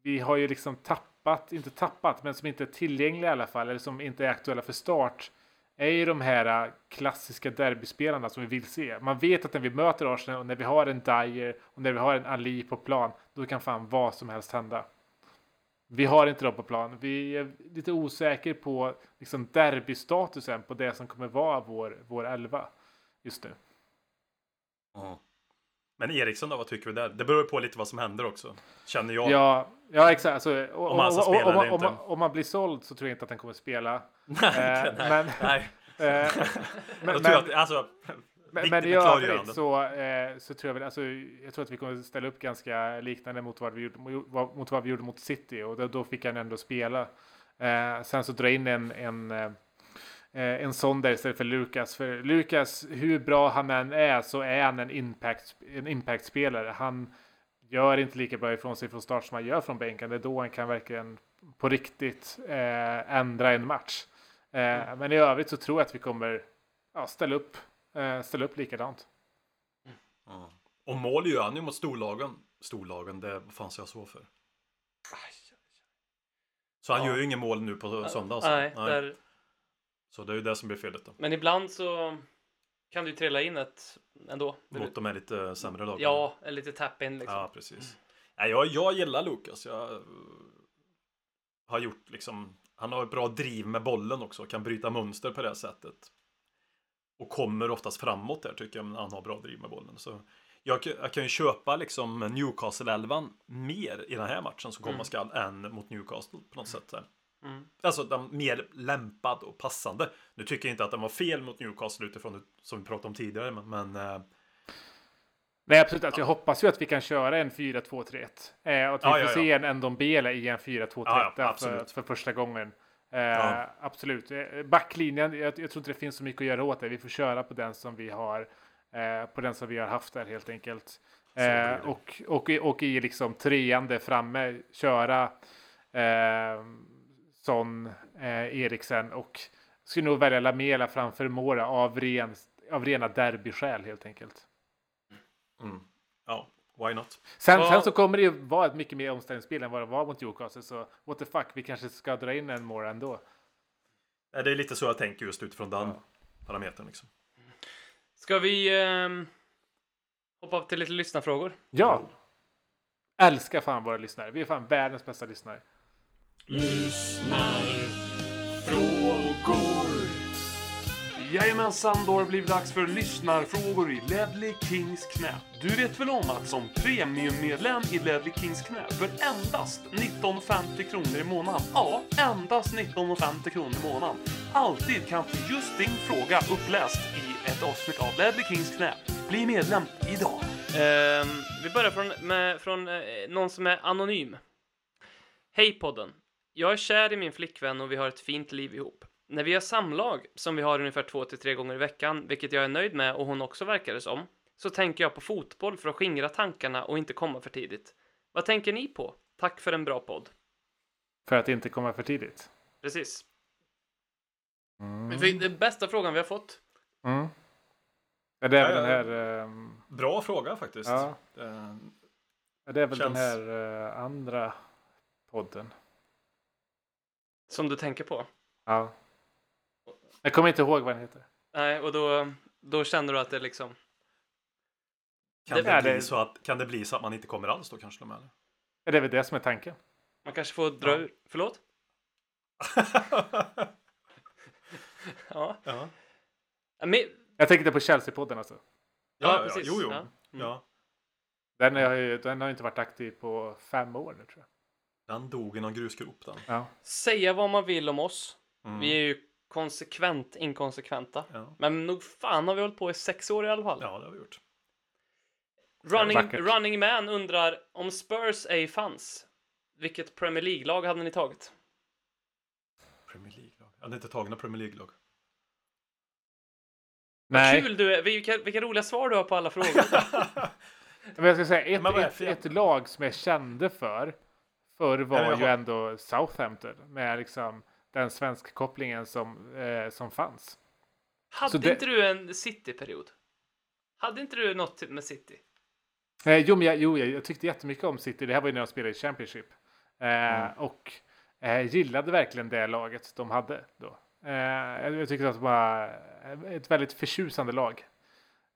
vi har ju liksom tappat, inte tappat, men som inte är tillgängliga i alla fall, eller som inte är aktuella för start, är ju de här eh, klassiska derbyspelarna som vi vill se. Man vet att när vi möter Arsenal och när vi har en Dyer och när vi har en Ali på plan, då kan fan vad som helst hända. Vi har inte dem på plan. Vi är lite osäker på liksom derbystatusen på det som kommer vara vår, vår elva just nu. Ja. Men Eriksson då, vad tycker vi där? Det beror på lite vad som händer också. Känner jag. Ja, ja exakt. Alltså, Om han ska spela om, eller om, inte. om man blir såld så tror jag inte att han kommer spela. nej, Eh, nej, men- nej. Eh, men, men, att, alltså, men, i övrigt så, eh, så tror jag väl, alltså, jag tror att vi kommer ställa upp ganska liknande mot vad vi gjorde mot, vad vi gjorde mot City och då, då fick han ändå spela. Eh, sen så dra in en, en, eh, en sån där istället för Lukas. För Lukas, hur bra han än är så är han en impact, en impact-spelare. Han gör inte lika bra ifrån sig från start som han gör från bänken. Det är då han kan verkligen på riktigt eh, ändra en match. Eh, men i övrigt så tror jag att vi kommer ja, ställa upp eh, ställa upp likadant. Ja. Och mål gör han ju mot storlagen. Storlagen, det vad fan ska jag så för? Så han Ja. gör ju ingen mål nu på söndag. Alltså. Nej, Där, Så det är ju det som blir felet då. men ibland så kan du trilla in ett ändå. Mot de här lite sämre lagen. Ja, en lite tap-in liksom. Ja, precis. Nej, jag, jag gillar Lukas. Jag har gjort liksom... Han har ett bra driv med bollen också. Kan bryta mönster på det sättet. Och kommer oftast framåt där tycker jag. när han har bra driv med bollen. Så jag, kan- jag kan ju köpa liksom Newcastle-elvan mer i den här matchen som komma Mm. skall än mot Newcastle på något sätt. Där. Mm. Alltså den mer lämpad och passande. Nu tycker jag inte att den var fel mot Newcastle utifrån det som vi pratade om tidigare. Men, men eh, Nej, absolut. Alltså, jag hoppas ju att vi kan köra en 4-2-3-1. Eh, och att vi Ja, får ja, se en Ndombele i en 4-2-3-1 Ja, ja, för, för första gången. Eh, Ja. Absolut. Eh, Backlinjen, jag, jag tror inte det finns så mycket att göra åt det. Vi får köra på den som vi har, eh, på den som vi har haft där helt enkelt. Eh, och, och, i- och i liksom trean där framme köra eh, Son, eh, Eriksen och skulle nog välja Lamela framför Mora av, ren, av rena derbyskäl helt enkelt. mm, ja, why not? Sen, Ja. sen så kommer det ju vara ett mycket mer omställningsspel än vad det var mot Newcastle. Så what the fuck, vi kanske ska dra in en more ändå. Eh, Det är lite så jag tänker just utifrån den parametern. Liksom. Ska vi ehm, hoppa upp till lite lyssnarfrågor? Ja! Älskar fan våra lyssnare. Vi är fan världens bästa lyssnare. Jajamensan, då har det blivit dags för lyssnarfrågor i Ledley Kings knä. Du vet väl om att som premiummedlem i Ledley Kings knä för endast 19,50 kronor i månaden, ja, endast 19,50 kronor i månaden, alltid kan få just din fråga uppläst i ett avsnitt av Ledley Kings knä. Bli medlem idag! Ehm, vi börjar från, med, från eh, någon som är anonym. Hej podden! Jag är kär i min flickvän och vi har ett fint liv ihop. När vi har samlag, som vi har ungefär två till tre gånger i veckan, vilket jag är nöjd med och hon också verkar det som, så tänker jag på fotboll för att skingra tankarna och inte komma för tidigt. Vad tänker ni på? Tack för en bra podd. För att inte komma för tidigt. Precis. Mm. Vi fick Den bästa frågan vi har fått. Mm. Men det är väl Ja, den ja. här... ehm, Bra fråga faktiskt. Ja. Eh, det är väl den Känns- här eh, andra podden. Som du tänker på. Ja. Jag kommer inte ihåg vad den heter. Nej, och då, då känner du att det liksom... Kan Det- det, bli det- så att, kan det bli så att man inte kommer alls då kanske? De eller? Ja, Det är väl det som är tanken. Man kanske får dra Ja. ur... Förlåt? Ja. ja. Men, Jag tänkte på Chelsea-podden alltså. Ja, Ja, ja, precis. Jo, jo. Ja. Mm. Ja. Den har, ju, den har inte varit aktiv på fem år nu tror jag. Den dog i någon grusgrop den. Ja. säga vad man vill om oss. Mm. Vi är ju konsekvent inkonsekventa. Ja. Men nog fan har vi hållit på i sex år i alla fall. ja, det har vi gjort. Running, running Man undrar om Spurs ej fanns. Vilket Premier League-lag hade ni tagit? Premier League-lag. Jag hade inte tagit några Premier League-lag. Nej, Kul du är! Vilka, vilka roliga svar du har på alla frågor. men jag ska säga ett, vad ett, ett lag som jag kände för förr var Nej, ju har- ändå Southampton med liksom den svenska kopplingen som, eh, som fanns. hade det- inte du en City-period? Hade inte du något med City? Eh, jo, men jag, jo, jag, jag tyckte jättemycket om City. Det här var ju när de spelade i Championship. Eh, Och eh, gillade verkligen det laget de hade då. Eh, jag, jag tyckte att det var ett väldigt förtjusande lag.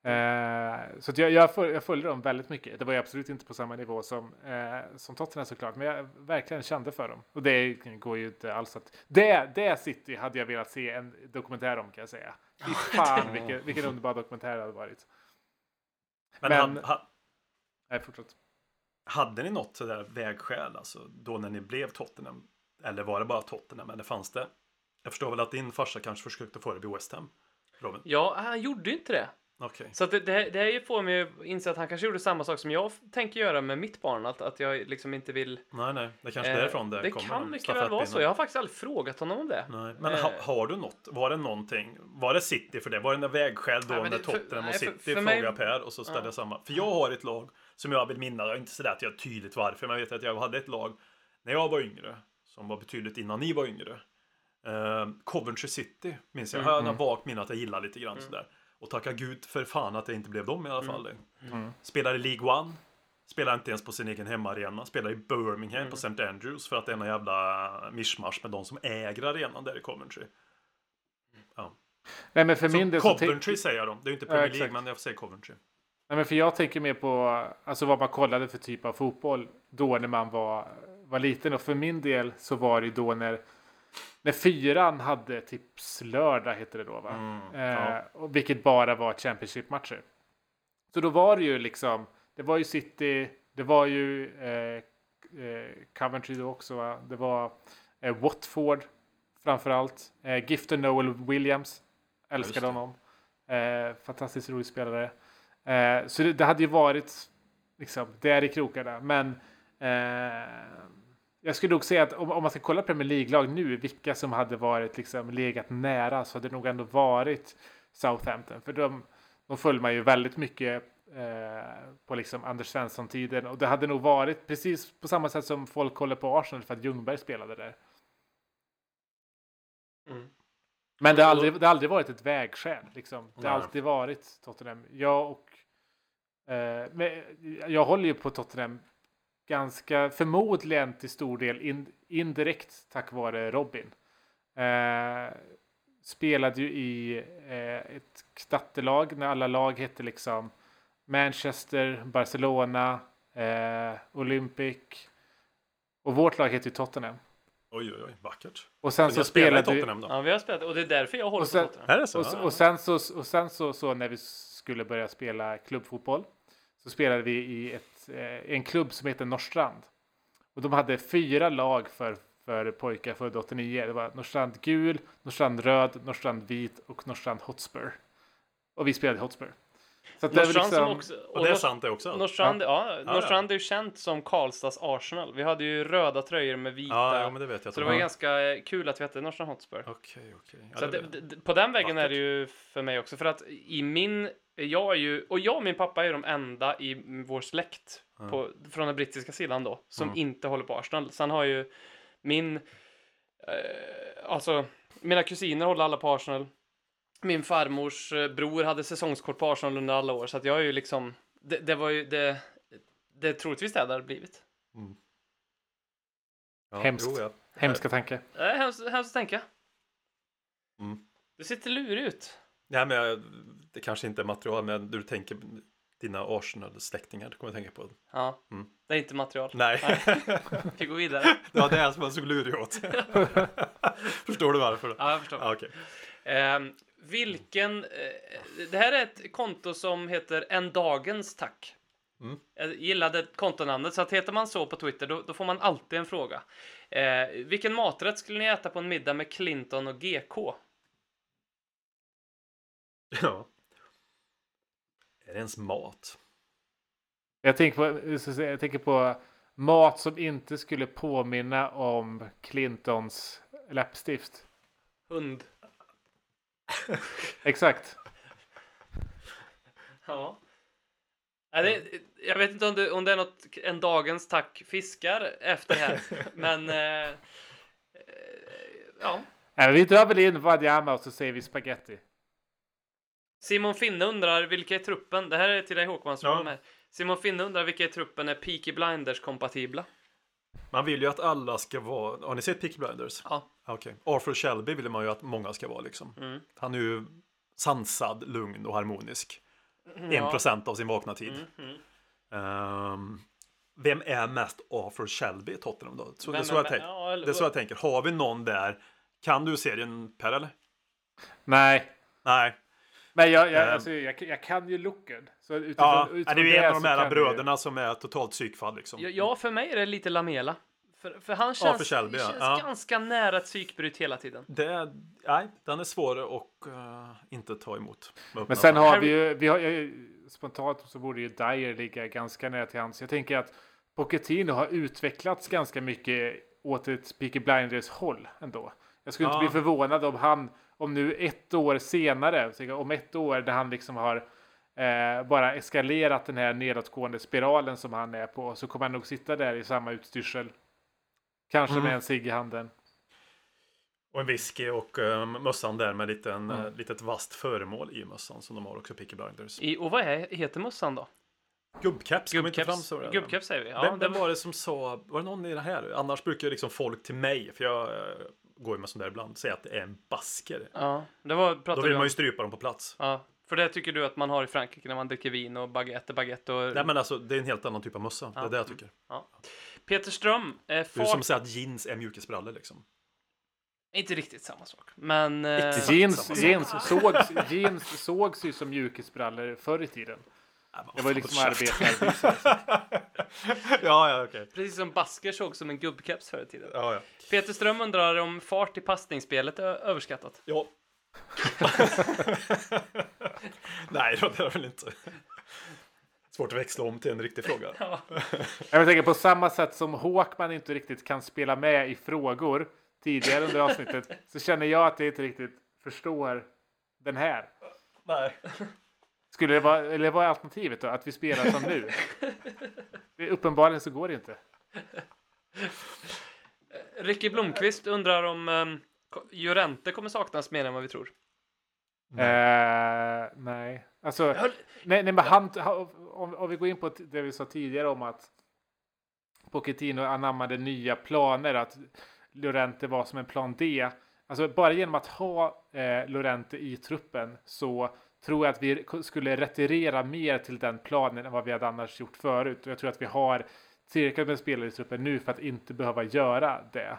Eh, så att jag, jag, föl, jag följde dem väldigt mycket. Det var ju absolut inte på samma nivå som, eh, som Tottenham såklart. Men jag verkligen kände för dem. Och det går ju inte alls att... Det, det City hade jag velat se en dokumentär om kan jag säga. Fy fan vilken, vilken underbar dokumentär det hade varit. Men, Men- hade, ha, Nej, fortsätt. hade ni något sådär vägskäl alltså då när ni blev Tottenham? Eller var det bara Tottenham? Eller fanns det? Jag förstår väl att din farsa kanske försökte få det vid West Ham? Robin? Ja, han gjorde ju inte det. Okej. Så det, det, det här får mig att inse att han kanske gjorde samma sak som jag tänker göra med mitt barn. Att, att jag liksom inte vill... Nej, nej. Det kanske är Eh, därifrån det, det kommer. kan den mycket väl vara så. Jag har faktiskt aldrig frågat honom om det. Nej, men Eh. ha, har du något? Var det någonting? Var det City för det? Var det några vägskäl då Nej, det- för- Tottenham och för- City för mig- frågar Per och så ställer Ja. jag samma? För jag har ett lag som jag vill minnas. Jag är inte sådär att jag är tydligt varför, men jag vet att jag hade ett lag när jag var yngre som var betydligt innan ni var yngre. Eh, Coventry City minns jag. Mm. Jag har en vagt minne att jag gillar lite grann sådär. Och tacka gud för fan att det inte blev dem i alla Mm. fall. Spelar i League One. Spelar inte ens på sin egen hemmaarena. Spelar i Birmingham Mm. på St. Andrews för att det är någon jävla mischmasch med de som äger arenan där i Coventry. Nej, men för min Så del så tänk- Coventry säger jag då. Det är ju inte Ja, Premier. League, men jag säga Coventry. Nej, men för jag tänker mer på alltså, vad man kollade för typ av fotboll då när man var, var liten. Och för min del så var det då när, när fyran hade tipslördag, heter det då va? Mm, eh, ja. och vilket bara var Championship-matcher. Så då var det ju liksom, det var ju City, det var ju eh, eh, Coventry då också va? Det var eh, Watford framförallt. Eh, Gifter Noel Williams, älskade honom. Eh, fantastiskt rolig spelare. Eh, så det, det hade ju varit liksom där i krokarna. Men eh, jag skulle nog säga att om, om man ska kolla Premier League-lag nu, vilka som hade varit liksom legat nära, så hade det nog ändå varit Southampton. För de, de följde man ju väldigt mycket eh, på liksom Anders Svensson-tiden. Och det hade nog varit precis på samma sätt som folk håller på Arsenal för att Ljungberg spelade där. Mm. Men det har aldrig, det har aldrig varit ett vägskäl. Liksom. Det har Nej. alltid varit Tottenham. Jag och... Eh, men jag håller ju på Tottenham ganska förmodligen till stor del in, indirekt tack vare Robin. Eh, spelade ju i eh, ett knattelag när alla lag hette liksom Manchester, Barcelona, eh, Olympic. Och vårt lag heter ju Tottenham. Oj, oj, oj. Vackert. Och sen Så så spelade vi... Tottenham då? Ja, vi har spelat och det är därför jag håller Och sen- på Tottenham. Är det så? Och, och sen, så, och sen så, så när vi skulle börja spela klubbfotboll så spelade vi i ett, Eh, en klubb som heter Norrstrand. Och de hade fyra lag för, för pojkar födda 89. Det var Norrstrand gul, Norrstrand röd, Norrstrand vit och Norrstrand Hotspur. Och vi spelade i Hotspur. Så det är som liksom, också... Och det är sant det också? Norrstrand, ja, ja. Norrstrand är ju känt som Karlstads Arsenal. Vi hade ju röda tröjor med vita. Ja, ja, men det vet jag. så det de var ganska eh, kul att vi hette Norrstrand Hotspur. Okej, okej. Det, jag. det, på den vägen är Vackert. det ju för mig också. För att i min, jag är ju, och jag och min pappa är de enda i vår släkt på, från den brittiska sidan då, som Mm. inte håller på Arsenal. Sen har ju min, eh, alltså mina kusiner håller alla på Arsenal. Min farmors eh, bror hade säsongskort på Arsenal under alla år, så att jag är ju liksom, det, det var ju det, det är troligtvis det det hade blivit. Ja, Hemskt. jo, ja. Hemska tanke. Är hemskt, hemskt att tänka. Mm. Du sitter lurig ut. Nej, men jag, det kanske inte är material, men du tänker dina Arsenal-släktingar, du kommer jag tänka på. Ja, Mm. det är inte material. Nej, Vi går vidare. det var det som jag såg lurig åt. Förstår du varför? Ja, jag förstår. Ja, okej. Ehm, vilken... eh, det här är ett konto som heter En Dagens Tack. Mm. Jag gillade kontonamnet, så att heter man så på Twitter då, då får man alltid en fråga. Eh, vilken maträtt skulle ni äta på en middag med Clinton och GK? Ja. Är det ens mat? Jag tänker, på, jag tänker på mat som inte skulle påminna om Clintons läppstift. Hund. Exakt. Ja. Ja, det, jag vet inte om det, om det är något En Dagens Tack fiskar efter här, men... Eh, eh, ja. Nej, vi drar väl in Wanyama och så säger vi spaghetti. Simon Finne undrar vilka i truppen, det här är till dig Håkman som Ja. Simon Finne undrar vilka i truppen är Peaky Blinders kompatibla. Man vill ju att alla ska vara, har ni sett Peaky Blinders? Ja. Okej. Arthur Shelby vill man ju att många ska vara liksom. Mm. Han är ju sansad, lugn och harmonisk. En Ja. procent av sin vakna tid. Mm, mm. Ehm, vem är mest Arthur Shelby i Tottenham då? Så, det, är så jag ja, eller det är så jag tänker. Har vi någon där? Kan du serien Per eller? Nej, Nej. Men jag, jag, Ehm. alltså, jag, jag kan ju looken. Så utifrån, Ja, utifrån det är ju en av de här bröderna som är totalt psykfall liksom. Ja, Ja, för mig är det lite Lamela. För, för han känns, för Shelby, ja. känns Ja. ganska nära ett psykbryt hela tiden. Det nej, den är svår att eh, inte ta emot. Men sen har vi ju, vi har, jag, spontant så borde ju Dyer ligga ganska nära till hands. Jag tänker att Pochettino har utvecklats ganska mycket åt ett Peaky Blinders håll ändå. Jag skulle Ja. inte bli förvånad om han, om nu ett år senare, om ett år där han liksom har eh, bara eskalerat den här nedåtgående spiralen som han är på, så kommer han nog sitta där i samma utstyrsel. Kanske Mm. med en cigg i handen. Och en whisky och uh, mössan där med lite en, Mm. eh, litet vasst föremål i mössan som de har också Peaky Blinders. I, och vad är, heter mössan då? Gubbkeps kom inte fram så. gubbkeps säger vi. Ja, vem, det vem var det som sa, var det någon i det här? Annars brukar liksom folk till mig, för jag eh, går ju med sånt där ibland, säga att det är en basker. Ja, det var, Då vill man ju strypa dem på plats. Ja, för det tycker du att man har i Frankrike när man dricker vin och baguette, baguette och... Nej men alltså, det är en helt annan typ av mössa. Det Ja. är det jag tycker. Peter Ström, eh, Det är som att säga att jeans är mjukisbrallor liksom. Inte riktigt samma sak, men... Eh. Jeans, samma sak. jeans, sågs, jeans sågs ju som mjukisbrallor förr i tiden. Det var ju liksom arbetarbusar. ja, ja, okej. precis som basker såg som en gubbkeps förr i tiden. Ja, ja. Peter Ström undrar om fart i passningsspelet är överskattat. Ja. Nej, det är det väl inte. Svårt att växla om till en riktig fråga. Jag tänker på samma sätt som Håkman inte riktigt kan spela med i frågor tidigare under avsnittet så känner jag att jag inte riktigt förstår den här. Nej. Skulle det vara, eller vad är alternativet då? Att vi spelar som nu? Det, uppenbarligen så går det inte. Ricky Blomqvist undrar om um, Llorente kommer saknas mer än vad vi tror. Eh, nej, alltså. höll- Nej, nej, men han, ha- om, om vi går in på det vi sa tidigare om att Pochettino anammade nya planer, att Lorente var som en plan D. Alltså bara genom att ha eh, Lorente i truppen så tror jag att vi skulle retirera mer till den planen än vad vi hade annars gjort förut. Och jag tror att vi har tillräckligt med spelare i truppen nu för att inte behöva göra det.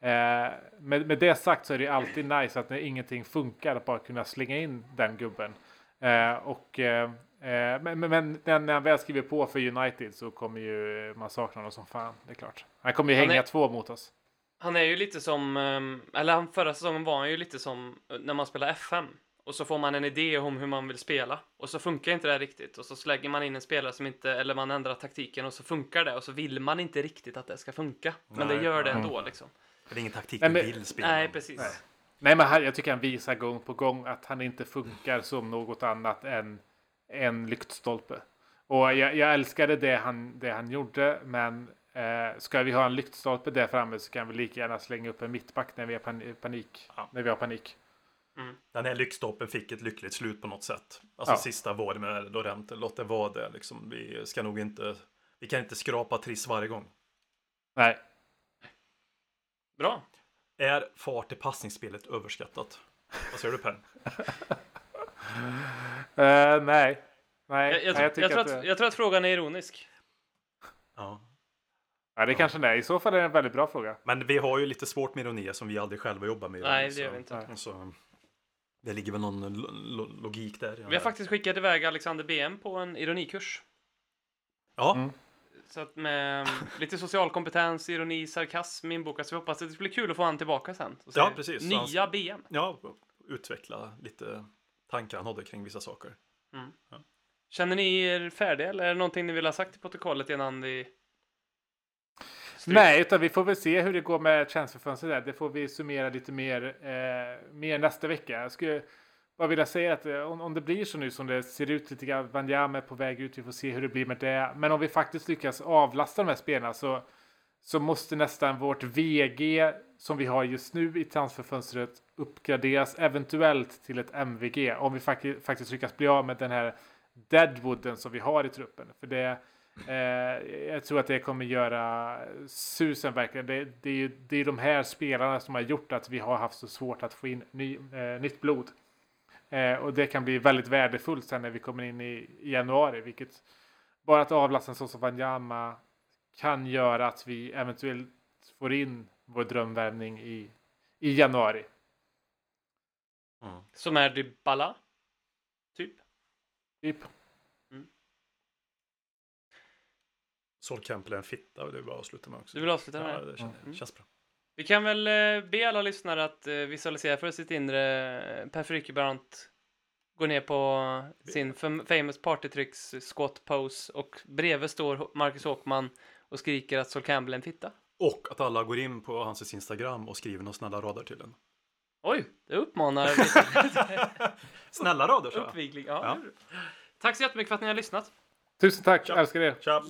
Eh, med, med det sagt så är det alltid nice att när ingenting funkar att bara kunna slänga in den gubben. Eh, och, eh, eh, men, men, när- han väl skriver på för United så kommer ju man sakna honom som fan. Det är klart. Han kommer ju Han hänga är- två mot oss. Han är ju lite som, um, eller han, förra säsongen var han ju lite som eh, när man spelar FM. Och så får man en idé om hur man vill spela. Och så funkar inte det riktigt. Och så slänger man in en spelare som inte, eller man ändrar taktiken och så funkar det. Och så vill man inte riktigt att det ska funka. Men Nej. det gör det ändå liksom. Det är ingen taktik Nej, du men- vill spela. Nej, precis. Nej. Nej, men han, jag tycker han visar gång på gång att han inte funkar som något annat än en lyktstolpe. Och jag, jag älskade det han, det han gjorde, men eh, ska vi ha en lyktstolpe där framme så kan vi lika gärna slänga upp en mittback när vi har pan- panik. Ja. När vi har panik. Mm. Den här lyxtoppen fick ett lyckligt slut på något sätt. Alltså Ja. sista var det med Lorente, låt det vara det liksom. Vi ska nog inte, vi kan inte skrapa Triss varje gång. Nej. Bra. Är fart i passningsspelet överskattat? Vad säger du Per? Eh, nej. Nej, Jag, jag, nej, tror- jag, tror att, att, jag tror att frågan är ironisk. Ja. ja, det kanske nej. I så fall är det en väldigt bra fråga. Men vi har ju lite svårt med ironi som vi aldrig själva jobbar med. Nej, det gör vi inte. Så, det ligger väl någon lo lo logik där. Vi har faktiskt skickat iväg Alexander BM på en ironikurs. Ja, Mm. Så att med lite social kompetens, ironi, sarkasm inbokat. Så vi hoppas att det ska bli kul att få han tillbaka sen. Ja, precis. Nya BM. ja, utveckla lite tankar han hade kring vissa saker. Känner ni er färdiga eller är det någonting ni vill ha sagt i protokollet innan vi... Nej, utan vi får väl se hur det går med transferfönstret där. Det får vi summera lite mer, eh, mer nästa vecka. Jag skulle bara vilja säga att eh, om, om det blir så nu som det ser ut lite grann, Wanyama är på väg ut, vi får se hur det blir med det. Men om vi faktiskt lyckas avlasta de här spelarna så, så måste nästan vårt VG som vi har just nu i transferfönstret uppgraderas eventuellt till ett MVG om vi fakti- faktiskt lyckas bli av med den här deadwooden som vi har i truppen. För det, eh, jag tror att det kommer göra susen verkligen. Det, det, är ju, det är de här spelarna som har gjort att vi har haft så svårt att få in ny, eh, nytt blod. Eh, och det kan bli väldigt värdefullt sen när vi kommer in i, i januari. Vilket bara att avlasta en sån som Wanyama kan göra att vi eventuellt får in vår drömvärvning i, i januari. Som är Dybala? Typ. Typ. Sol Campbell är en fitta och det vill jag avsluta med också. Du vill avsluta med Ja, det? känns, Mm. känns bra. Vi kan väl eh, be alla lyssnare att eh, visualisera för sitt inre eh, Per Frykebrant går ner på sin fam- famous partytricks squat pose och bredvid står Marcus Håkman och skriker att Sol Campbell är en fitta. Och att alla går in på hans Instagram och skriver några snälla rader till en. Oj, det uppmanar Snälla rader så. uppvigling. Ja, Ja. Tack så jättemycket för att ni har lyssnat. Tusen tack, älskar er. Tja!